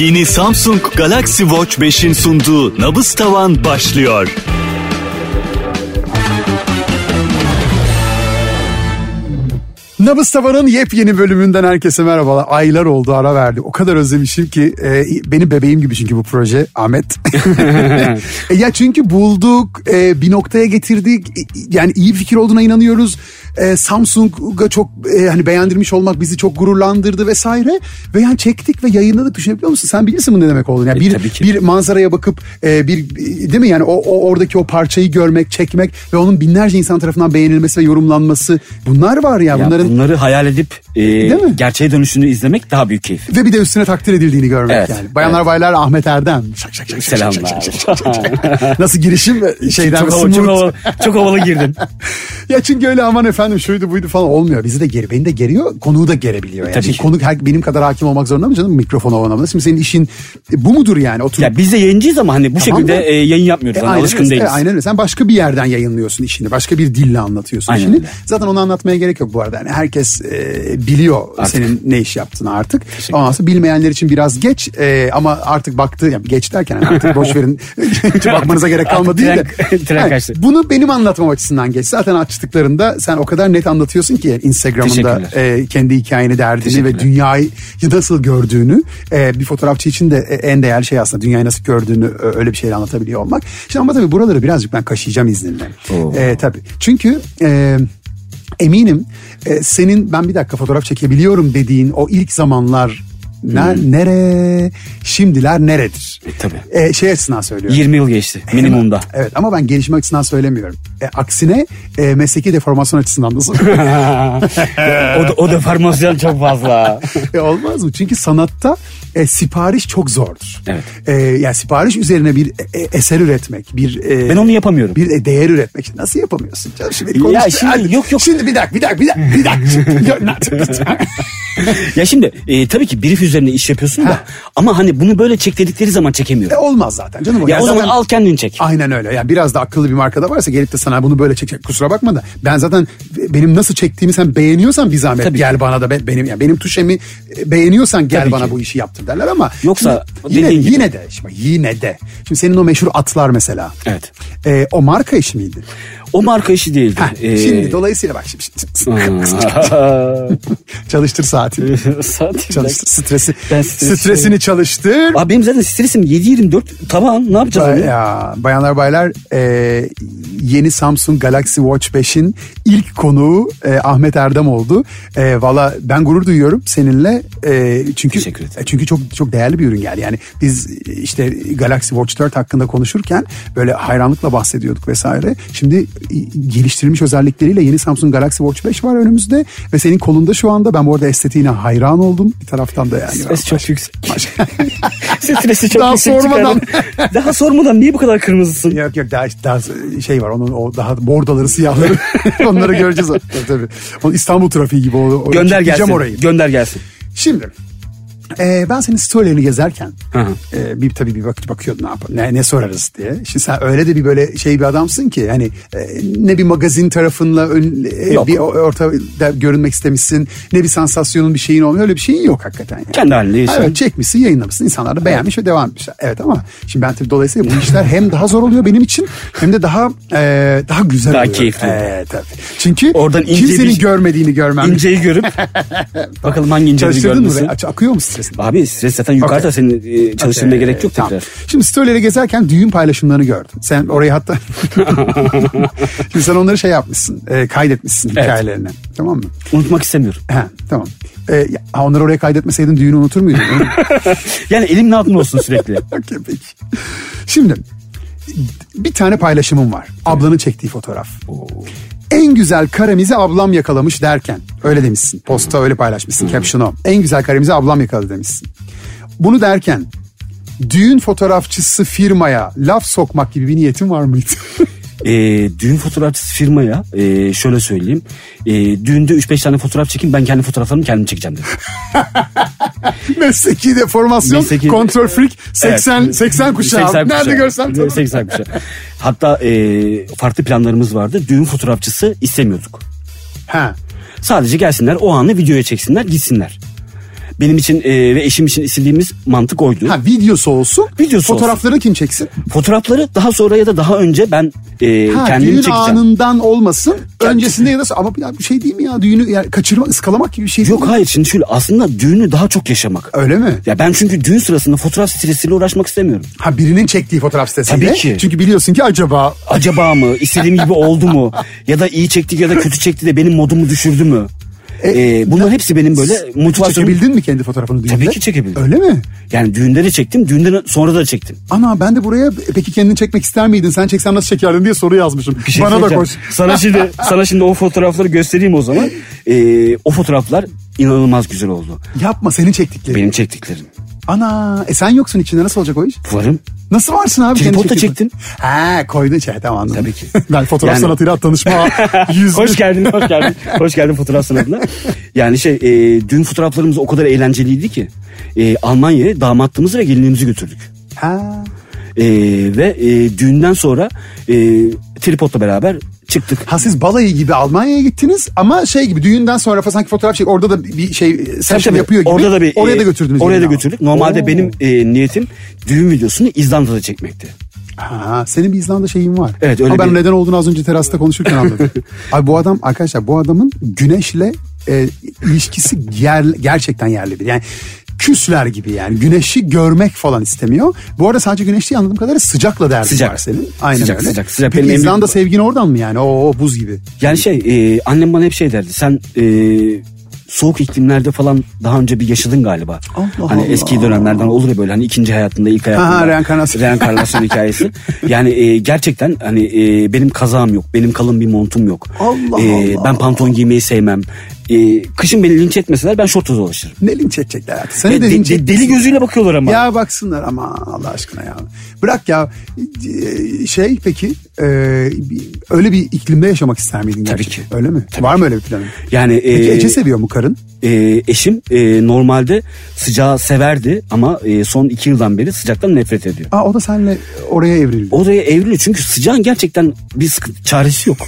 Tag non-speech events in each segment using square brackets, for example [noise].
Yeni Samsung Galaxy Watch 5'in sunduğu Nabız Tavan başlıyor. Nabız Tavan'ın yepyeni bölümünden herkese merhabalar. Aylar oldu ara verdi. O kadar özlemişim ki e, benim bebeğim gibi çünkü bu proje Ahmet. [laughs] e, ya çünkü bulduk, e, bir noktaya getirdik. E, yani iyi fikir olduğuna inanıyoruz. E, Samsung'a çok e, hani beğendirmiş olmak bizi çok gururlandırdı vesaire. Ve yani çektik ve yayınladık düşünebiliyor musun? Sen bilirsin bunun ne demek olduğunu. Yani E, bir, ki. bir manzaraya bakıp e, bir değil mi yani o, o oradaki o parçayı görmek, çekmek ve onun binlerce insan tarafından beğenilmesi ve yorumlanması bunlar var ya. Ya bunların bunları hayal edip e, mi? gerçeğe dönüşünü izlemek daha büyük keyif. Ve bir de üstüne takdir edildiğini görmek Evet, yani. Bayanlar evet. baylar Ahmet Erdem. Şak şak şak şak şak şak Selamlar. şak şak şak. Nasıl girişim [laughs] şeyden çok, havalı, çok, havalı, çok havalı girdin. [laughs] ya çünkü öyle aman efendim şuydu buydu falan olmuyor. Bizi de geri, beni de geriyor, konuğu da gerebiliyor. Yani. Tabii Şimdi ki. konuk her, benim kadar hakim olmak zorunda mı canım mikrofon oynamada? Şimdi senin işin e, bu mudur yani? Oturup Ya biz de yayıncıyız ama hani bu Tamam şekilde e, yayın yapmıyoruz. E, Hani aynen alışkın öyle. değiliz. E, aynen öyle. Sen başka bir yerden yayınlıyorsun işini. Başka bir dille anlatıyorsun Aynen işini. öyle. Zaten onu anlatmaya gerek yok bu arada. Yani herkes e, biliyor Artık. senin ne iş yaptığını artık. Ondan sonra bilmeyenler için biraz geç e, ama artık baktı yani geç derken hani artık boş verin [laughs] hiç bakmanıza gerek kalmadı değil de. tren- tren kaçtı. bunu benim anlatmam açısından geç. Zaten açtıklarında sen o kadar net anlatıyorsun ki Instagram'ında Teşekkürler. e, kendi hikayeni, derdini ve dünyayı nasıl gördüğünü e, bir fotoğrafçı için de e, en değerli şey aslında dünyayı nasıl gördüğünü öyle bir şeyle anlatabiliyor olmak. Şimdi ama tabii buraları birazcık ben kaşıyacağım izninle. Oo. E, tabii. Çünkü e, eminim e, senin ben bir dakika fotoğraf çekebiliyorum dediğin o ilk zamanlar ner- nere şimdiler neredir? E, tabii. E, şey açısından söylüyorum. 20 yıl geçti minimumda. [laughs] Evet ama ben gelişme açısından söylemiyorum. E, aksine e, mesleki deformasyon açısından da [laughs] o, da, o deformasyon çok fazla. E, olmaz mı? Çünkü sanatta e, sipariş çok zordur. Evet. E, yani sipariş üzerine bir e, eser üretmek, bir e, Ben onu yapamıyorum. Bir e, değer üretmek. Nasıl yapamıyorsun canım? Şimdi Ya şimdi- Hadi. yok, yok. Şimdi bir dakika, bir dakika, bir dakika, bir dakika. [laughs] [laughs] ya şimdi e, tabii ki brief üzerine iş yapıyorsun da Ha. ama hani bunu böyle çek dedikleri zaman çekemiyorum. e, olmaz zaten canım. ya Yani o zaman zaten- al kendin çek. Aynen öyle. Yani biraz da akıllı bir markada varsa gelip de sana bunu böyle çekecek. Kusura bakma da ben zaten benim nasıl çektiğimi sen beğeniyorsan bir zahmet Tabii gel ki. bana da be- benim yani benim tuşemi e, beğeniyorsan gel Tabii bana ki. bu işi yaptır derler ama Yoksa yine, gibi. yine de şimdi yine de şimdi senin o meşhur atlar mesela. Evet. E, o marka işi miydi? O marka işi değildi. Heh, Ee, Şimdi dolayısıyla bak şimdi, [laughs] çalıştır saatini. [laughs] Saat Çalıştır stresi. Ben stresi- Stresini çalıştır. Abi benim zaten stresim 7-24 tamam ne yapacağız onu? Ya, bayanlar baylar e, yeni Samsung Galaxy Watch 5'in ilk konuğu e, Ahmet Erdem oldu. E, Valla ben gurur duyuyorum seninle. E, çünkü Teşekkür ederim. e, çünkü çok çok değerli bir ürün geldi. Yani biz işte Galaxy Watch 4 hakkında konuşurken böyle hayranlıkla bahsediyorduk vesaire. Şimdi geliştirilmiş özellikleriyle yeni Samsung Galaxy Watch 5 var önümüzde ve senin kolunda şu anda. Ben bu arada estetiğine hayran oldum bir taraftan da yani. Stres çok yüksek. [laughs] Stresi çok Daha yüksek sormadan. Daha sormadan niye bu kadar kırmızısın? Yok yok daha, daha şey var onun o daha bordoları siyahları [laughs] onları göreceğiz tabii, tabii. İstanbul trafiği gibi o, Gönder gelsin. orayı. Gönder gelsin. Şimdi e, ben senin storylerini gezerken Hı hı. e, bir tabii bir bak, bakıyordum ne yap ne, ne sorarız diye. Şimdi sen öyle de bir böyle şey bir adamsın ki hani e, ne bir magazin tarafınla ön, e, bir ortada görünmek istemişsin ne bir sansasyonun bir şeyin olmuyor öyle bir şeyin yok hakikaten. Yani. Kendi halinde yaşa. Evet çekmişsin yayınlamışsın insanlar da beğenmiş ve devam etmişler. Evet ama şimdi ben tabii dolayısıyla bu işler hem daha zor oluyor benim için hem de daha e, daha güzel Daha oluyor. keyifli. Evet tabii. Çünkü Oradan kimsenin bir- görmediğini görmem. İnceyi görüp [laughs] bakalım hangi inceyi Çalıştırdın mı? görmüşsün. Akıyor mu stresin? Abi stres zaten yukarıda Okey. senin e, Okey, gerek yok tamam. tekrar. Şimdi storyleri gezerken düğün paylaşımlarını gördüm. Sen orayı hatta... [laughs] Şimdi sen onları şey yapmışsın. e, kaydetmişsin hikayelerine. Tamam mı? Unutmak istemiyorum. Ha, tamam. E, ha, onları oraya kaydetmeseydin düğünü unutur muydun? [laughs] Yani elimin altında olsun sürekli. [laughs] Okey peki. Şimdi bir tane paylaşımım var. Ablanın çektiği fotoğraf. En güzel karemizi ablam yakalamış derken öyle demişsin. Posta öyle paylaşmışsın caption o. En güzel karemizi ablam yakaladı demişsin. Bunu derken düğün fotoğrafçısı firmaya laf sokmak gibi bir niyetin var mıydı? [laughs] e, düğün fotoğrafçısı firmaya e, şöyle söyleyeyim. E, düğünde 3-5 tane fotoğraf çekeyim ben kendi fotoğraflarımı kendim çekeceğim dedim. [laughs] [laughs] Mesleki deformasyon, Mesleki- kontrol freak, 80 Evet. 80 kuşağı. 80 Nerede kuşağı. görsem tanırım. 80 kuşağı. Hatta e, farklı planlarımız vardı. Düğün fotoğrafçısı istemiyorduk. Ha. Sadece gelsinler o anı videoya çeksinler gitsinler. Benim için e, ve eşim için istediğimiz mantık oydu. Ha videosu olsun. Videosu Fotoğrafları kim çeksin? Fotoğrafları daha sonra ya da daha önce ben e, Ha kendim düğün çekeceğim. anından olmasın. Öncesinde ya da ama ya bir şey değil mi ya düğünü yani kaçırma ıskalamak gibi bir şey Yok mi? hayır şimdi şöyle aslında düğünü daha çok yaşamak. Öyle mi? Ya ben çünkü düğün sırasında fotoğraf stresiyle uğraşmak istemiyorum. Ha birinin çektiği fotoğraf sitesiyle. Tabii ki. Çünkü biliyorsun ki acaba Acaba mı? istediğim gibi oldu mu? Ya da iyi çekti ya da kötü çekti de benim modumu düşürdü mü? E, Ee, bunların hepsi benim böyle motivasyonum. çekebildin mi kendi fotoğrafını düğünde? Tabii ki çekebildim. Öyle mi? Yani düğünde de çektim, düğünden sonra da çektim. Ana ben de buraya "E, peki kendini çekmek ister miydin? Sen çeksen nasıl çekerdin diye soru yazmışım. Bir şey Bana da koş. Sana şimdi [laughs] sana şimdi o fotoğrafları göstereyim o zaman. Ee, o fotoğraflar inanılmaz güzel oldu. Yapma senin çektiklerin. Benim çektiklerim. Ana e sen yoksun içinde nasıl olacak o iş? Varım. Nasıl varsın abi? Çekiyorsun. çektim. Ha koydun şey tamam anladım. Tabii ki. [laughs] ben fotoğraf Yani- sanatıyla tanışma [laughs] yüz Hoş geldin, hoş geldin. hoş geldin fotoğraf sanatına. Yani şey, e, düğün fotoğraflarımız o kadar eğlenceliydi ki. E, Almanya'ya damatlığımızı ve gelinliğimizi götürdük. Ha. E, ve e, düğünden sonra e, tripodla beraber çıktık. Ha siz balayı gibi Almanya'ya gittiniz ama şey gibi düğünden sonra falan sanki fotoğraf çek orada da bir şey Tabii session yapıyor gibi. Orada da bir oraya da e, götürdünüz. Oraya da götürdük. Normalde Oo. benim e, niyetim düğün videosunu İzlanda'da çekmekti. Ha, senin bir İzlanda şeyin var. Evet, öyle Ama ben bir- neden olduğunu az önce terasta konuşurken anladım. [laughs] Abi bu adam arkadaşlar bu adamın güneşle e, ilişkisi yer, gerçekten yerli bir. Yani küsler gibi yani güneşi görmek falan istemiyor. Bu arada sadece güneş değil anladığım kadarıyla sıcakla derdin Sıcak. var senin. Aynen Sıcak, öyle. sıcak, sıcak. Peki Benim en İzlanda sevgin oradan mı yani? O, o buz gibi. Yani şey e, annem bana hep şey derdi. Sen e, soğuk iklimlerde falan daha önce bir yaşadın galiba. Allah hani Allah. eski dönemlerden olur ya böyle hani ikinci hayatında ilk hayatında. Ha, reenkarnasyon. [laughs] Reenkarnasyon hikayesi. Yani e, gerçekten hani e, benim kazağım yok. Benim kalın bir montum yok. Allah E, Allah. Ben pantolon giymeyi sevmem. E, kışın beni linç etmeseler ben şortla dolaşırım. Ne linç edecekler hayatım? Seni E, de de- linç de- deli gözüyle bakıyorlar ama. Ya baksınlar ama Allah aşkına ya. Bırak ya Ee, şey peki e, öyle bir iklimde yaşamak ister miydin Tabii gerçekten? ki. Öyle mi? Tabii Var ki. mı öyle bir planın? Yani e, Peki Ece seviyor mu karın? e, eşim e, normalde sıcağı severdi ama e, son iki yıldan beri sıcaktan nefret ediyor. Aa, o da seninle oraya evrildi. Oraya evriliyor çünkü sıcağın gerçekten bir sıkıntı, çaresi yok.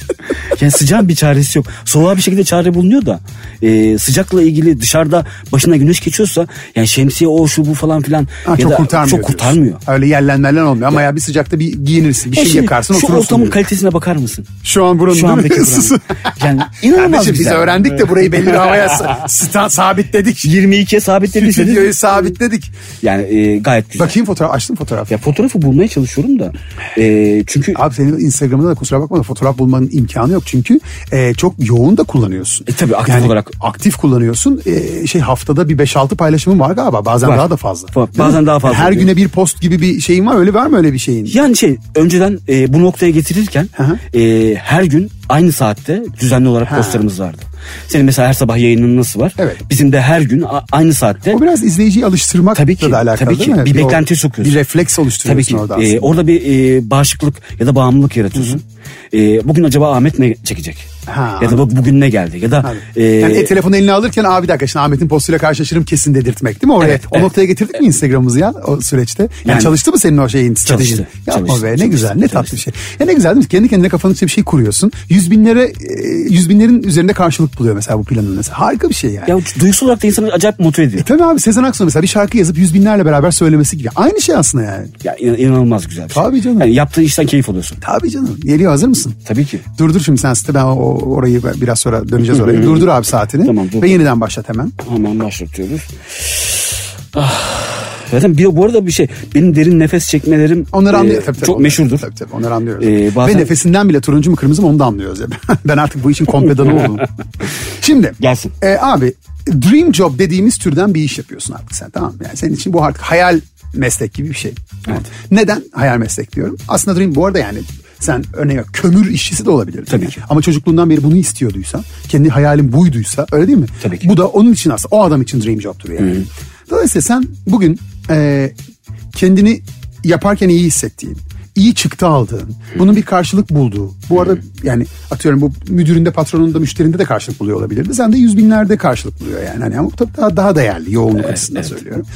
[laughs] yani sıcağın bir çaresi yok. Soğuğa bir şekilde çare bulunuyor da e, sıcakla ilgili dışarıda başına güneş geçiyorsa yani şemsiye o şu bu falan filan Ha, ya çok da kurtarmıyor. çok diyorsun. kurtarmıyor. Öyle yerlenmeler olmuyor ama ya bir sıcakta bir giyinirsin, bir Ya şey şimdi yakarsın şu oturursun. ortamın diyor. kalitesine bakar mısın? Şu an buranın Şu mi? andaki buranın. Yani inanılmaz Kardeşim biz güzel. öğrendik de burayı belli bir havaya [laughs] sta- sabitledik. 22'ye sabitlediyseniz Stüdyoyu sabitledik. yani e, gayet güzel. Bakayım fotoğraf, açtım fotoğraf. Ya fotoğrafı bulmaya çalışıyorum da e, çünkü Abi senin Instagram'da da kusura bakma da fotoğraf bulmanın imkanı yok. Çünkü e, çok yoğun da kullanıyorsun. E, tabii, aktif olarak. Aktif kullanıyorsun. E, şey haftada bir 5-6 paylaşımın var galiba. Bazen Var. daha da fazla. Var. Bazen mi? daha fazla Her oluyor. güne bir post gibi bir şeyin var. Öyle var mı öyle bir şeyin? Yani şey önceden e, bu noktaya getirirken Hı hı. e, her gün aynı saatte düzenli olarak postlarımız vardı. Senin mesela her sabah yayının nasıl var? Evet. Bizim de her gün aynı saatte. O biraz izleyiciyi alıştırmakla Tabii ki, da alakalı tabii değil ki. mi? Bir o- beklenti sokuyorsun. Bir refleks Tabii oluşturuyorsun ki. orada e, aslında. orada bir e, bağışıklık ya da bağımlılık yaratıyorsun. E, bugün acaba Ahmet ne çekecek? Ha, ya da bu- bugün ne geldi? Ya da e, yani e, telefonu eline alırken abi bir dakika şimdi Ahmet'in postuyla karşılaşırım kesin dedirtmek değil mi oraya? Evet, o evet. noktaya getirdik mi Instagram'ımızı ya o süreçte? Yani, Yani- çalıştı mı senin o şeyin stratejin? Çalıştı, Yapma çalıştı, be ne çalıştı, güzel ne tatlı çalıştı. bir şey. Ya ne güzel değil mi? Kendi kendine kafanın içinde bir şey kuruyorsun. Yüz binlere e, yüz binlerin üzerinde karşılık buluyor mesela bu planın mesela. Harika bir şey yani. ya duygusal olarak da insanı acayip motive ediyor. E tabii abi Sezen Aksu mesela bir şarkı yazıp yüz binlerle beraber söylemesi gibi. Aynı şey aslında yani. Ya inan- inanılmaz güzel bir şey. Tabii canım. Yani yaptığın işten keyif alıyorsun. Tabii canım. Geliyor hazır mısın? Tabii ki. Dur dur şimdi sen site ben o, orayı biraz sonra döneceğiz oraya. Durdur abi saatini. Tamam, dur. Ve yeniden başlat hemen. Hemen başlatıyoruz. Ah. Zaten bir, bu arada bir şey benim derin nefes çekmelerim Onları e, anlıyoruz. Tabii, tabii, çok onları- meşhurdur. Tabii tabii onları anlıyoruz. Ee, bazen- Ve nefesinden bile turuncu mu kırmızı mı onu da anlıyoruz. [laughs] Ben artık bu işin kompedanı oldum. [laughs] Şimdi Gelsin. e, abi dream job dediğimiz türden bir iş yapıyorsun artık sen tamam mı? Yani senin için bu artık hayal meslek gibi bir şey. Evet. Neden hayal meslek diyorum? Aslında dream bu arada yani sen örneğin kömür işçisi de olabilir. Tabii Yani. ki. Ama çocukluğundan beri bunu istiyorduysan, kendi hayalin buyduysa öyle değil mi? Tabii ki. Bu da onun için aslında o adam için dream job'tur yani. Dolayısıyla sen bugün e, kendini yaparken iyi hissettiğin, iyi çıktı aldığın, bunun bir karşılık bulduğu. Bu arada yani atıyorum bu müdüründe, patronunda, müşterinde de karşılık buluyor olabilirdi. Sen de yüz binlerde karşılık buluyor yani. Hani ama tabii daha, daha değerli yoğunluk açısından evet. söylüyorum.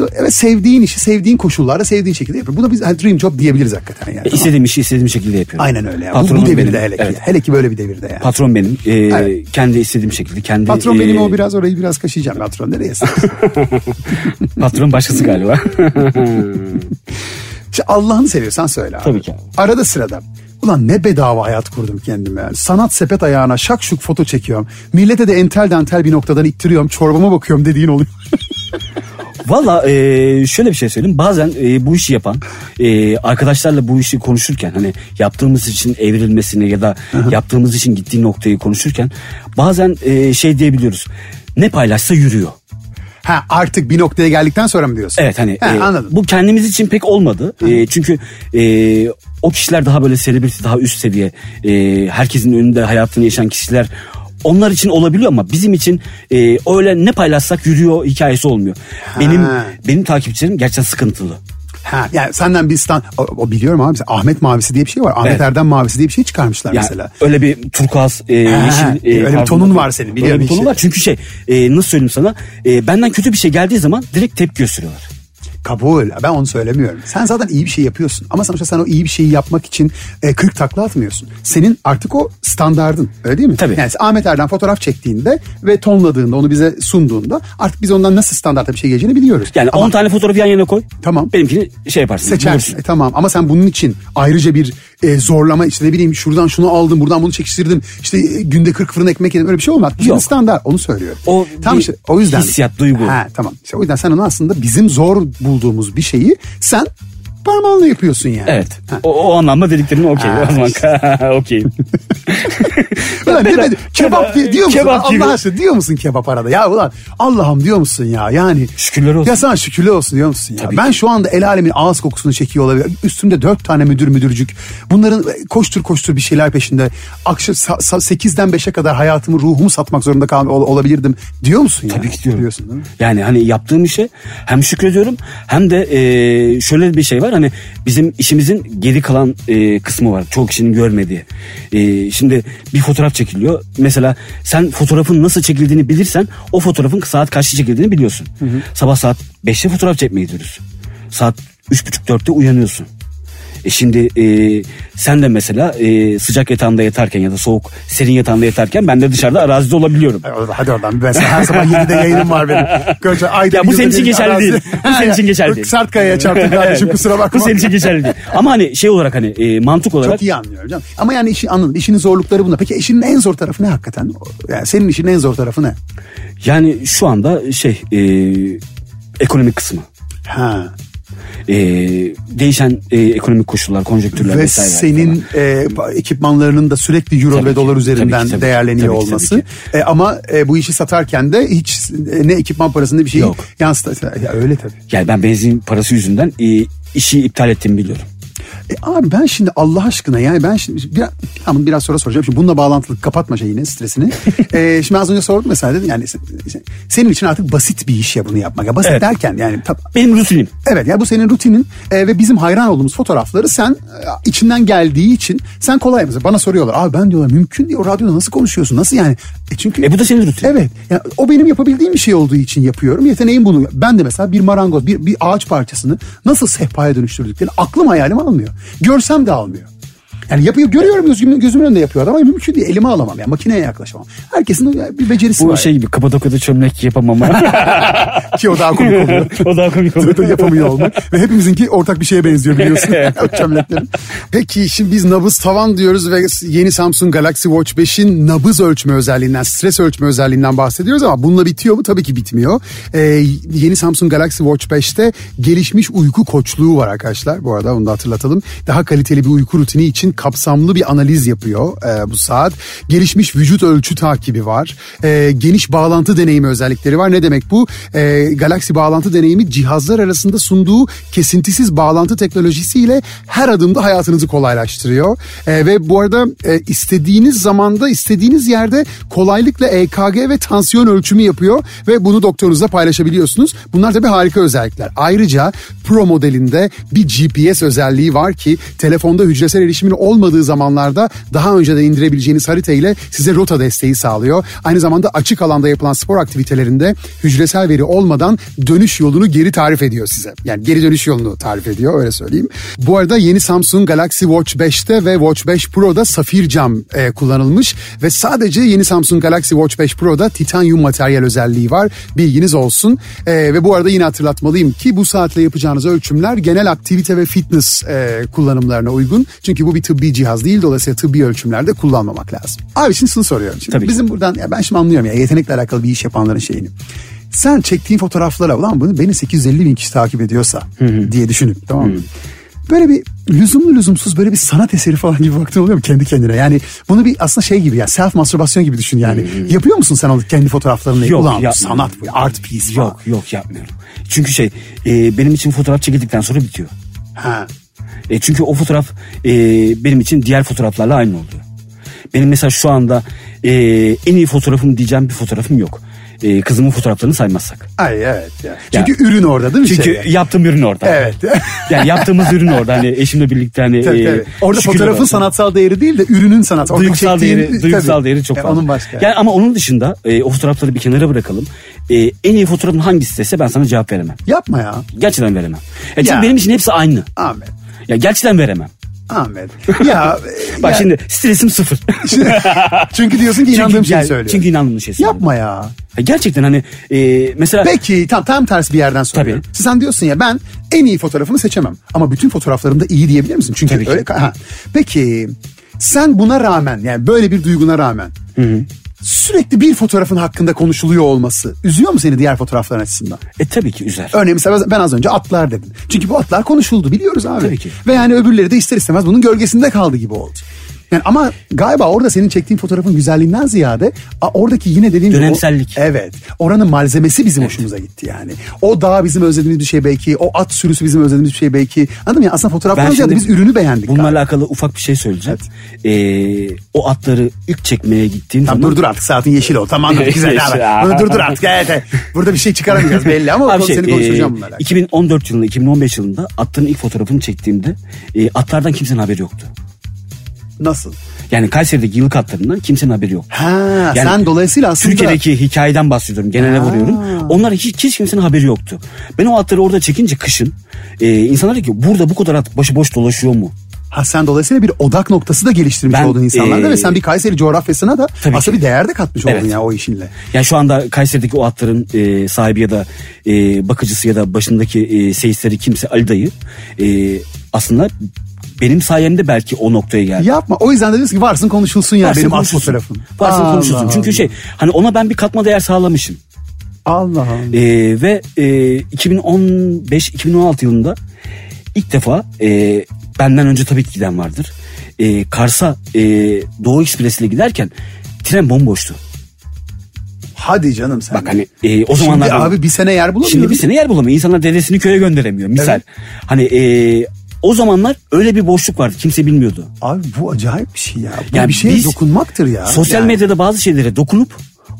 Evet sevdiğin işi sevdiğin koşullarda sevdiğin şekilde yapıyor. Buna biz hani dream job diyebiliriz hakikaten yani. E, istediğim işi istediğim şekilde yapıyorum. Aynen öyle. Ya. Bu, Patronum bu devirde benim. hele ki. Evet. Hele ki böyle bir devirde yani. Patron benim. Ee, Evet. Kendi istediğim şekilde. Kendi, Patron benim e, o biraz orayı biraz kaşıyacağım. Patron nereye [laughs] Patron başkası galiba. [laughs] İşte Allah'ını seviyorsan söyle abi. Tabii ki abi. Arada sırada. Ulan ne bedava hayat kurdum kendime yani. Sanat sepet ayağına şak şuk foto çekiyorum. Millete de entel dantel bir noktadan ittiriyorum. Çorbama bakıyorum dediğin oluyor. [laughs] Valla e, şöyle bir şey söyleyeyim. Bazen e, bu işi yapan e, arkadaşlarla bu işi konuşurken hani yaptığımız için evrilmesini ya da yaptığımız için gittiği noktayı konuşurken bazen e, şey diyebiliyoruz. Ne paylaşsa yürüyor. Ha artık bir noktaya geldikten sonra mı diyorsun? Evet hani Ha, e, anladım. bu kendimiz için pek olmadı. E, çünkü e, o kişiler daha böyle selebriti daha üst seviye e, herkesin önünde hayatını yaşayan kişiler onlar için olabiliyor ama bizim için e, öyle ne paylaşsak yürüyor hikayesi olmuyor. Benim benim takipçilerim gerçekten sıkıntılı. Ha, yani senden bir stand... O, o biliyorum abi. Ahmet Mavisi diye bir şey var. Ahmet Evet. Erdem Mavisi diye bir şey çıkarmışlar Yani mesela. öyle bir turkuaz e, yeşil e, öyle bir tonun var senin, biliyorum Öyle bir tonun var çünkü şey e, nasıl söyleyeyim sana e, benden kötü bir şey geldiği zaman direkt tepki gösteriyorlar. Kabul. Ben onu söylemiyorum. Sen zaten iyi bir şey yapıyorsun. Ama sonuçta sen o iyi bir şeyi yapmak için e, 40 takla atmıyorsun. Senin artık o standardın. Öyle değil mi? Tabii. Yani Ahmet Erdem fotoğraf çektiğinde ve tonladığında onu bize sunduğunda artık biz ondan nasıl standartta bir şey geleceğini biliyoruz. Yani Ama 10 tane fotoğrafı yan yana koy. Tamam. Benimkini şey yaparsın. seçersin. E, tamam ama sen bunun için ayrıca bir e, zorlama işte ne bileyim şuradan şunu aldım buradan bunu çekiştirdim. İşte e, günde 40 fırın ekmek yedim öyle bir şey olmaz. Bu Yok. standart onu söylüyorum. O tamam işte o yüzden. hissiyat, duygu. Ha, tamam. İşte o yüzden sen onu aslında bizim zor bulduğumuz bir şeyi sen parmağınla yapıyorsun yani. Evet. Ha. O, o anlamda dediklerin okey. O zaman [laughs] okey. [laughs] Ulan Ben- demedi. Kebap diye, diyor musun? Kebap. Allah aşkına diyor musun kebap arada? Ya ulan Allah'ım diyor musun ya? Yani Şükürler olsun. Ya sana şükürler olsun diyor musun ya? Tabii ben ki. şu anda el alemin ağız kokusunu çekiyor olabilir. Üstümde dört tane müdür müdürcük. Bunların koştur koştur bir şeyler peşinde. Akşam 8'den 5'e kadar hayatımı ruhumu satmak zorunda kal ol- olabilirdim. Diyor musun ya? Tabii ki diyorum. Diyorsun değil mi? Yani hani yaptığım işe hem şükrediyorum hem de e, şöyle bir şey var hani bizim işimizin geri kalan e, kısmı var. Çoğu kişinin görmediği. E, şimdi bir fotoğraf çekiliyor. Mesela sen fotoğrafın nasıl çekildiğini bilirsen o fotoğrafın saat kaçta çekildiğini biliyorsun. Sabah saat 5'te fotoğraf çekmeye gidiyoruz. Saat 3.30-4'te uyanıyorsun. E şimdi e, sen de mesela e, sıcak yatağında yatarken ya da soğuk serin yatağında yatarken ben de dışarıda arazide olabiliyorum. Hadi oradan- Hadi oradan. Ben her sabah 7'de yayınım var benim. Koca, ayda Ya bu senin için geçerli arazi- değil. Bu senin için geçerli değil. Sert kayaya çarptım kardeşim kusura bakma. Bu senin için geçerli değil. Ama hani şey olarak hani e, mantık olarak Çok iyi anlıyorum canım. Ama yani işi anladım. İşinin zorlukları bunlar. Peki işinin en zor tarafı ne hakikaten? Yani senin işinin en zor tarafı ne? yani şu anda şey e, ekonomik kısmı. Ha. E, değişen e, ekonomik koşullar, konjonktürler Ve vesaire. senin e, ekipmanlarının da sürekli euro Tabii ve ki, dolar tabii üzerinden ki, tabii ki, değerleniyor tabii ki, olması. tabii E, ama e, bu işi satarken de hiç e, ne ekipman parasında bir şey Yok. yansıt. Ya öyle tabii. Yani ben benzin parası yüzünden e, işi iptal ettiğimi biliyorum. E abi ben şimdi Allah aşkına yani ben şimdi biraz, tamam biraz sonra soracağım. Şimdi bununla bağlantılı kapatma şeyini stresini. [laughs] e, şimdi az önce sordum mesela dedim yani se- se- senin için artık basit bir iş ya bunu yapmak. Ya basit Evet. derken yani tab- Benim rutinim. Evet ya bu senin rutinin e, ve bizim hayran olduğumuz fotoğrafları sen e, içinden geldiği için sen kolay mesela bana soruyorlar. Abi ben diyorlar mümkün o radyoda nasıl konuşuyorsun nasıl yani? E çünkü E bu da senin rutinin. Evet. Yani o benim yapabildiğim bir şey olduğu için yapıyorum. Yeteneğim bunu. Ben de mesela bir marangoz, bir, bir ağaç parçasını nasıl sehpaya dönüştürdüklerini aklım hayalim almıyor. Görsem de almıyor. Yani yapıyor, görüyorum gözümün, gözümün önünde yapıyor ama mümkün değil. Elime alamam. Yani makineye yaklaşamam. Herkesin bir becerisi Bu var. şey gibi Kapadokya'da çömlek yapamam ama. [laughs] [laughs] Ki o daha komik oluyor. [laughs] o daha komik olur. yapamıyor olmak. Ve hepimizinki ortak bir şeye benziyor biliyorsun. Çömleklerin. Peki şimdi biz nabız tavan diyoruz ve yeni Samsung Galaxy Watch 5'in nabız ölçme özelliğinden, stres ölçme özelliğinden bahsediyoruz ama bununla bitiyor mu? Tabii ki bitmiyor. Ee, yeni Samsung Galaxy Watch 5'te gelişmiş uyku koçluğu var arkadaşlar. Bu arada onu da hatırlatalım. Daha kaliteli bir uyku rutini için kapsamlı bir analiz yapıyor e, bu saat. Gelişmiş vücut ölçü takibi var. E, geniş bağlantı deneyimi özellikleri var. Ne demek bu? E, Galaxy bağlantı deneyimi cihazlar arasında sunduğu kesintisiz bağlantı teknolojisiyle her adımda hayatınızı kolaylaştırıyor. E, ve bu arada e, istediğiniz zamanda istediğiniz yerde kolaylıkla EKG ve tansiyon ölçümü yapıyor ve bunu doktorunuzla paylaşabiliyorsunuz. Bunlar tabii harika özellikler. Ayrıca Pro modelinde bir GPS özelliği var ki telefonda hücresel erişimin olmadığı zamanlarda daha önceden indirebileceğiniz harita ile size rota desteği sağlıyor. Aynı zamanda açık alanda yapılan spor aktivitelerinde hücresel veri olmadan dönüş yolunu geri tarif ediyor size. Yani geri dönüş yolunu tarif ediyor öyle söyleyeyim. Bu arada yeni Samsung Galaxy Watch 5'te ve Watch 5 Pro'da safir cam e, kullanılmış ve sadece yeni Samsung Galaxy Watch 5 Pro'da titanyum materyal özelliği var. Bilginiz olsun. E, ve bu arada yine hatırlatmalıyım ki bu saatle yapacağınız ölçümler genel aktivite ve fitness e, kullanımlarına uygun. Çünkü bu bir tıbbi cihaz değil dolayısıyla tıbbi ölçümlerde kullanmamak lazım. Abi şimdi şunu soruyorum. Şimdi Tabii ki. bizim buradan ya ben şimdi anlıyorum ya yetenekle alakalı bir iş yapanların şeyini. Sen çektiğin fotoğraflara ulan bunu beni 850 bin kişi takip ediyorsa diye düşünüp tamam mı? Böyle bir lüzumlu lüzumsuz böyle bir sanat eseri falan gibi baktın oluyor mu kendi kendine? Yani bunu bir aslında şey gibi ya self mastürbasyon gibi düşün yani. Yapıyor musun sen kendi fotoğraflarını? Yok, Ulan sanat bu art piece falan. Yok yok yapmıyorum. Çünkü şey e, benim için fotoğraf çekildikten sonra bitiyor. Ha. E, çünkü o fotoğraf e, benim için diğer fotoğraflarla aynı oluyor. Benim mesela şu anda e, en iyi fotoğrafım diyeceğim bir fotoğrafım yok. E, kızımın fotoğraflarını saymazsak. Ay evet ya. Çünkü ürün orada değil mi? Çünkü şey yani? yaptığım ürün orada. Evet. [laughs] yani yaptığımız ürün orada. Hani eşimle birlikte hani. Tabii, e, tabii. Orada fotoğrafın olsun. sanatsal değeri değil de ürünün sanatsal. Orada Duygusal çektiğin- değeri, duygusal tabii. değeri çok Ya, fazla. Onun başka. Yani ama onun dışında e, o fotoğrafları bir kenara bırakalım. E, en iyi fotoğrafın hangisi dese ben sana cevap veremem. Yapma ya. Gerçekten veremem. Ya çünkü Ya. benim için hepsi aynı. Ahmet. Ya gerçekten veremem. Ahmet. Ya. [laughs] Bak ya- şimdi stresim sıfır. [laughs] Çünkü diyorsun ki inandığım çünkü, şeyi söylüyorum. Çünkü inandığım şeyi söylüyorum. Yapma ya. Ya gerçekten hani e, mesela Peki tam tam tersi bir yerden soruyorum. Tabii. Sen diyorsun ya ben en iyi fotoğrafımı seçemem. Ama bütün fotoğraflarım da iyi diyebilir misin? Çünkü Tabii ki. öyle ha. Peki sen buna rağmen yani böyle bir duyguna rağmen sürekli bir fotoğrafın hakkında konuşuluyor olması üzüyor mu seni diğer fotoğrafların açısından? e tabii ki üzer. Örneğin mesela ben az önce atlar dedim. Çünkü bu atlar konuşuldu biliyoruz abi. Tabii ki. Ve yani öbürleri de ister istemez bunun gölgesinde kaldı gibi oldu. Yani ama galiba orada senin çektiğin fotoğrafın güzelliğinden ziyade a- oradaki yine dediğim gibi o- Dönemsellik. evet. Oranın malzemesi bizim hoşumuza gitti yani. O dağ bizim özlediğimiz bir şey belki. O at sürüsü bizim özlediğimiz bir şey belki. Anladın mı? ya? Aslında fotoğraftan ziyade biz ürünü beğendik. Bununla galiba. alakalı ufak bir şey söyleyeceğim. E, o atları ilk çekmeye gittiğim Tamam zaman... dur dur artık saatin yeşil ol. Tamam anladık güzel [laughs] abi. Dur dur artık. [laughs] Evet, evet. Burada bir şey çıkaramayacağız belli ama Abi o şey, seni konuşturacağım e, alakalı. 2014 yılında 2015 yılında atların ilk fotoğrafını çektiğimde e, atlardan kimsenin haberi yoktu. Nasıl? Yani Kayseri'deki yıllık atlarından kimsenin haberi yok. Ha Yani sen dolayısıyla aslında... Türkiye'deki hikayeden bahsediyorum. Genele vuruyorum. Onlar hiç, hiç kimsenin haberi yoktu. Ben o atları orada çekince kışın e, insanlar dedi ki burada bu kadar at başıboş dolaşıyor mu? Ha sen dolayısıyla bir odak noktası da geliştirmiş Ben, oldun insanlarda ee, ve sen bir Kayseri coğrafyasına da aslında ki. bir değer de katmış oldun Evet. ya o işinle. Yani şu anda Kayseri'deki o atların e, sahibi ya da e, bakıcısı ya da başındaki e, seyisleri kimse Ali dayı e, aslında benim sayemde belki o noktaya geldi. Yapma. O yüzden de diyorsun ki varsın konuşulsun ya Varsın benim konuşulsun. fotoğrafım. Varsın Allah konuşulsun. Çünkü şey hani ona ben bir katma değer sağlamışım. Allah Allah. Ee, ve e, 2015-2016 yılında ilk defa e, benden önce tabii ki giden vardır. E, Kars'a e, Doğu Ekspresi ile giderken tren bomboştu. Hadi canım sen. Bak hani e, o Şimdi zamanlar abi bir sene yer bulamıyoruz. şimdi bir sene yer bulamıyor. İnsanlar dedesini köye gönderemiyor misal. Evet. Hani e, o zamanlar öyle bir boşluk vardı. Kimse bilmiyordu. Abi bu acayip bir şey ya. Bu Yani bir şeye dokunmaktır ya. Sosyal Yani medyada bazı şeylere dokunup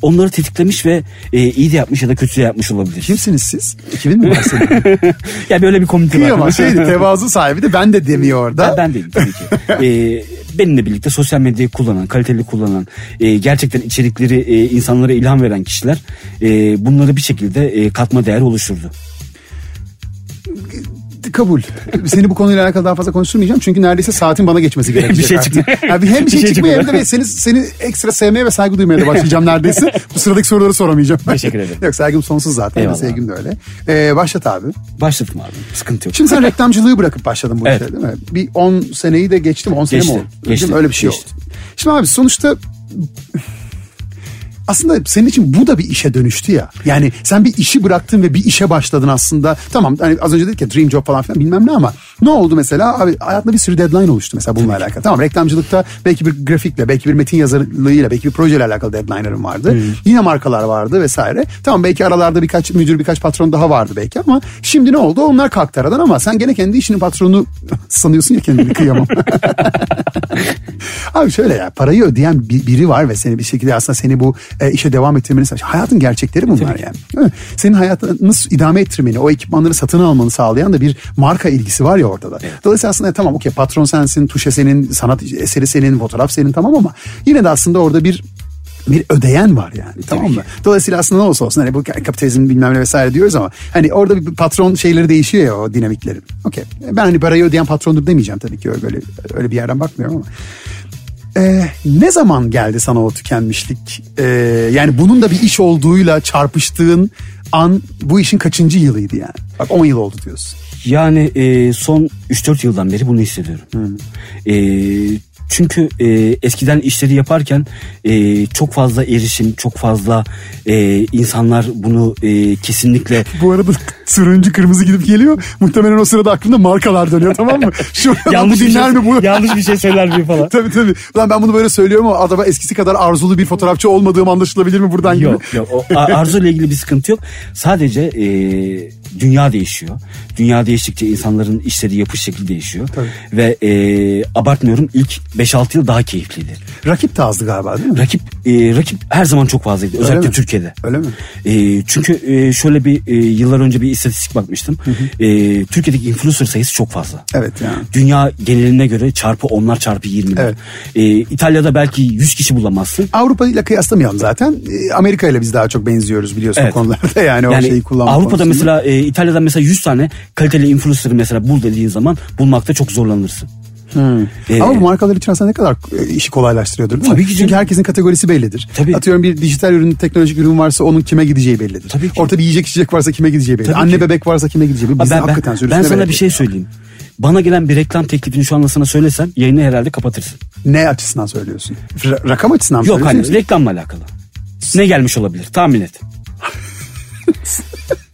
onları tetiklemiş ve e, iyi de yapmış ya da kötü de yapmış olabilir. Kimsiniz siz? 2000 mi varsınız? [laughs] ya böyle bir komünite var. Şeydi tevazu sahibi de ben de demiyor orada. Ben, ben değilim tabii ki. Ee, [laughs] benimle birlikte sosyal medyayı kullanan, kaliteli kullanan, e, gerçekten içerikleri e, insanlara ilham veren kişiler e, bunları bir şekilde e, katma değer oluşturdu. Kabul. Seni bu konuyla alakalı daha fazla konuşturmayacağım. Çünkü neredeyse saatin bana geçmesi [laughs] gerekecek. Bir şey çıkmıyor. Yani hem bir şey, şey çıkmıyor hem de seni, seni ekstra sevmeye ve saygı duymaya da başlayacağım neredeyse. [laughs] bu sıradaki soruları soramayacağım. Teşekkür ederim. Yok saygım sonsuz zaten. Eyvallah. Sevgim de öyle. Ee, başlat abi. Başladım abi. Sıkıntı yok. Şimdi sen reklamcılığı bırakıp başladın bu Evet. işe değil mi? Bir 10 seneyi de geçti mi? 10 sene mi oldu? geçti, Değil mi? Öyle bir şey geçti. oldu. Şimdi abi sonuçta aslında senin için bu da bir işe dönüştü ya. Yani sen bir işi bıraktın ve bir işe başladın aslında. Tamam hani az önce dedik ya dream job falan filan bilmem ne ama ne oldu mesela? Abi hayatında bir sürü deadline oluştu mesela bununla alakalı. Tamam reklamcılıkta belki bir grafikle, belki bir metin yazarlığıyla, belki bir projeyle alakalı deadline'ların vardı. Yine markalar vardı vesaire. Tamam belki aralarda birkaç müdür, birkaç patron daha vardı belki ama şimdi ne oldu? Onlar kalktı aradan ama sen gene kendi işinin patronu [laughs] sanıyorsun ya kendini kıyamam. [laughs] Abi şöyle ya parayı ödeyen bir- biri var ve seni bir şekilde aslında seni bu e, işe devam ettirmeni sağlayan. Hayatın gerçekleri bunlar Tabii yani. Değil mi? Senin hayatını idame ettirmeni, o ekipmanları satın almanı sağlayan da bir marka ilgisi var ya ortada. Dolayısıyla aslında tamam okey patron sensin, tuşe senin, sanat eseri senin, fotoğraf senin tamam ama yine de aslında orada bir bir ödeyen var yani tamam mı? Dolayısıyla aslında ne olsa olsun hani bu kapitalizm bilmem ne vesaire diyoruz ama hani orada bir patron şeyleri değişiyor ya o dinamiklerin. Okey. Ben hani parayı ödeyen patrondur demeyeceğim tabii ki öyle öyle bir yerden bakmıyorum ama. Ee, ne zaman geldi sana o tükenmişlik? Ee, yani bunun da bir iş olduğuyla çarpıştığın an bu işin kaçıncı yılıydı yani? Bak 10 yıl oldu diyorsun. Yani e, son 3-4 yıldan beri bunu hissediyorum. E, çünkü e, eskiden işleri yaparken e, çok fazla erişim, çok fazla e, insanlar bunu e, kesinlikle Bu arada turuncu kırmızı gidip geliyor. Muhtemelen o sırada aklında markalar dönüyor tamam mı? [laughs] Şu yanlış bu bir dinler şey, mi bu? yanlış bir şey söyler mi falan. [laughs] tabii tabii. Ulan ben bunu böyle söylüyorum ama adama eskisi kadar arzulu bir fotoğrafçı olmadığım anlaşılabilir mi buradan gibi? Yok yok arzuyla ilgili bir sıkıntı yok. Sadece e, dünya değişiyor. Dünya değiştikçe insanların işleri yapış şekli değişiyor. Ve e, abartmıyorum ilk 5-6 yıl daha keyifliydi. Rakip de azdı galiba değil mi? Rakip e, rakip her zaman çok fazlaydı. Özellikle mi? Türkiye'de. Öyle mi? E, çünkü e, şöyle bir e, yıllar önce bir istatistik bakmıştım. E, Türkiye'deki influencer sayısı çok fazla. Evet yani. Dünya geneline göre çarpı onlar çarpı 20'ler. Evet. E, İtalya'da belki 100 kişi bulamazsın. Avrupa ile kıyaslamayalım zaten. Ee, Amerika ile biz daha çok benziyoruz biliyorsun Evet. o konularda [laughs] yani, o Yani şeyi kullanma Avrupa'da konusunda. mesela e, İtalya'da mesela 100 tane kaliteli influencer'ı mesela bul dediğin zaman bulmakta çok zorlanırsın. E, Ama bu markalar için aslında ne kadar e, işi kolaylaştırıyordur değil Tabii mi? ki Çünkü herkesin kategorisi bellidir. Tabii. Atıyorum bir dijital ürün, teknolojik ürün varsa onun kime gideceği bellidir. Tabii ki. Orta bir yiyecek içecek varsa kime gideceği bellidir. Tabii Anne ki. bebek varsa kime gideceği bellidir. Ben, ben, ben sürüsüne sana bir şey söyleyeyim. Bana gelen bir reklam teklifini şu anda sana söylesem yayını herhalde kapatırsın. Ne açısından söylüyorsun? R- rakam açısından mı Yok hani reklamla alakalı. Ne gelmiş olabilir tahmin et.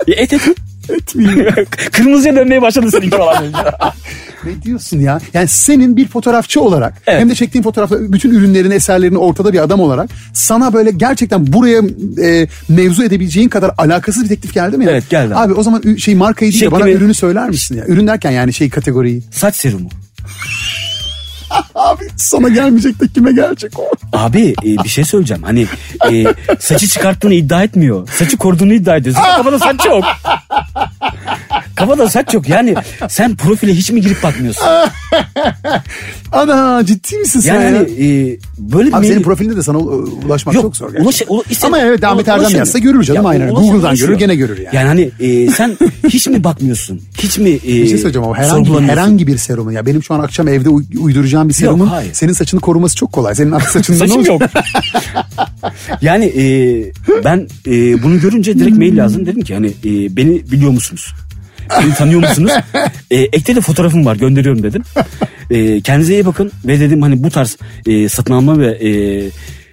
Ya [laughs] et et. Etmeyeyim. Kırmızıya dönmeye başladı seninki falan. [laughs] ne diyorsun ya? Yani senin bir fotoğrafçı olarak Evet. hem de çektiğin fotoğrafla bütün ürünlerini, eserlerini ortada bir adam olarak sana böyle gerçekten buraya e, mevzu edebileceğin kadar alakasız bir teklif geldi mi? ya? Evet, geldi. Abi o zaman şey markayı değil de Şekli bana ürünü söyler misin ya? Ürün derken yani şey kategoriyi. Saç serumu. [laughs] Abi sana gelmeyecek de kime gelecek o? Abi e, bir şey söyleyeceğim. Hani e, saçı çıkarttığını iddia etmiyor. Saçı koruduğunu iddia ediyor. Zaten kafada saç yok. Kafada saç yok. Yani sen profile hiç mi girip bakmıyorsun? [laughs] Ana ciddi misin sen Yani ya? hani e, böyle bir Abi senin mail- profilinde de sana u- ulaşmak Yok, çok zor gerçekten. ulaş- ula- Ama evet Ahmet Erdem yazsa görür canım Ya, aynen. ulaşamıyor, Google'dan görür ulaşıyor. gene görür yani. Yani hani e, sen hiç mi bakmıyorsun? Hiç mi e, Bir şey söyleyeceğim ama herhangi, herhangi bir serumun ya benim şu an akşam evde uy- uyduracağım bir serumun hayır. senin saçını koruması çok kolay. Senin artık saçında Saçım yok. [laughs] yani e, ben e, bunu görünce direkt mail yazdım. Dedim ki hani e, beni biliyor musunuz? Beni tanıyor musunuz? [laughs] E, ekte de fotoğrafım var gönderiyorum dedim. E, kendinize iyi bakın ve dedim hani bu tarz e, satın alma ve e,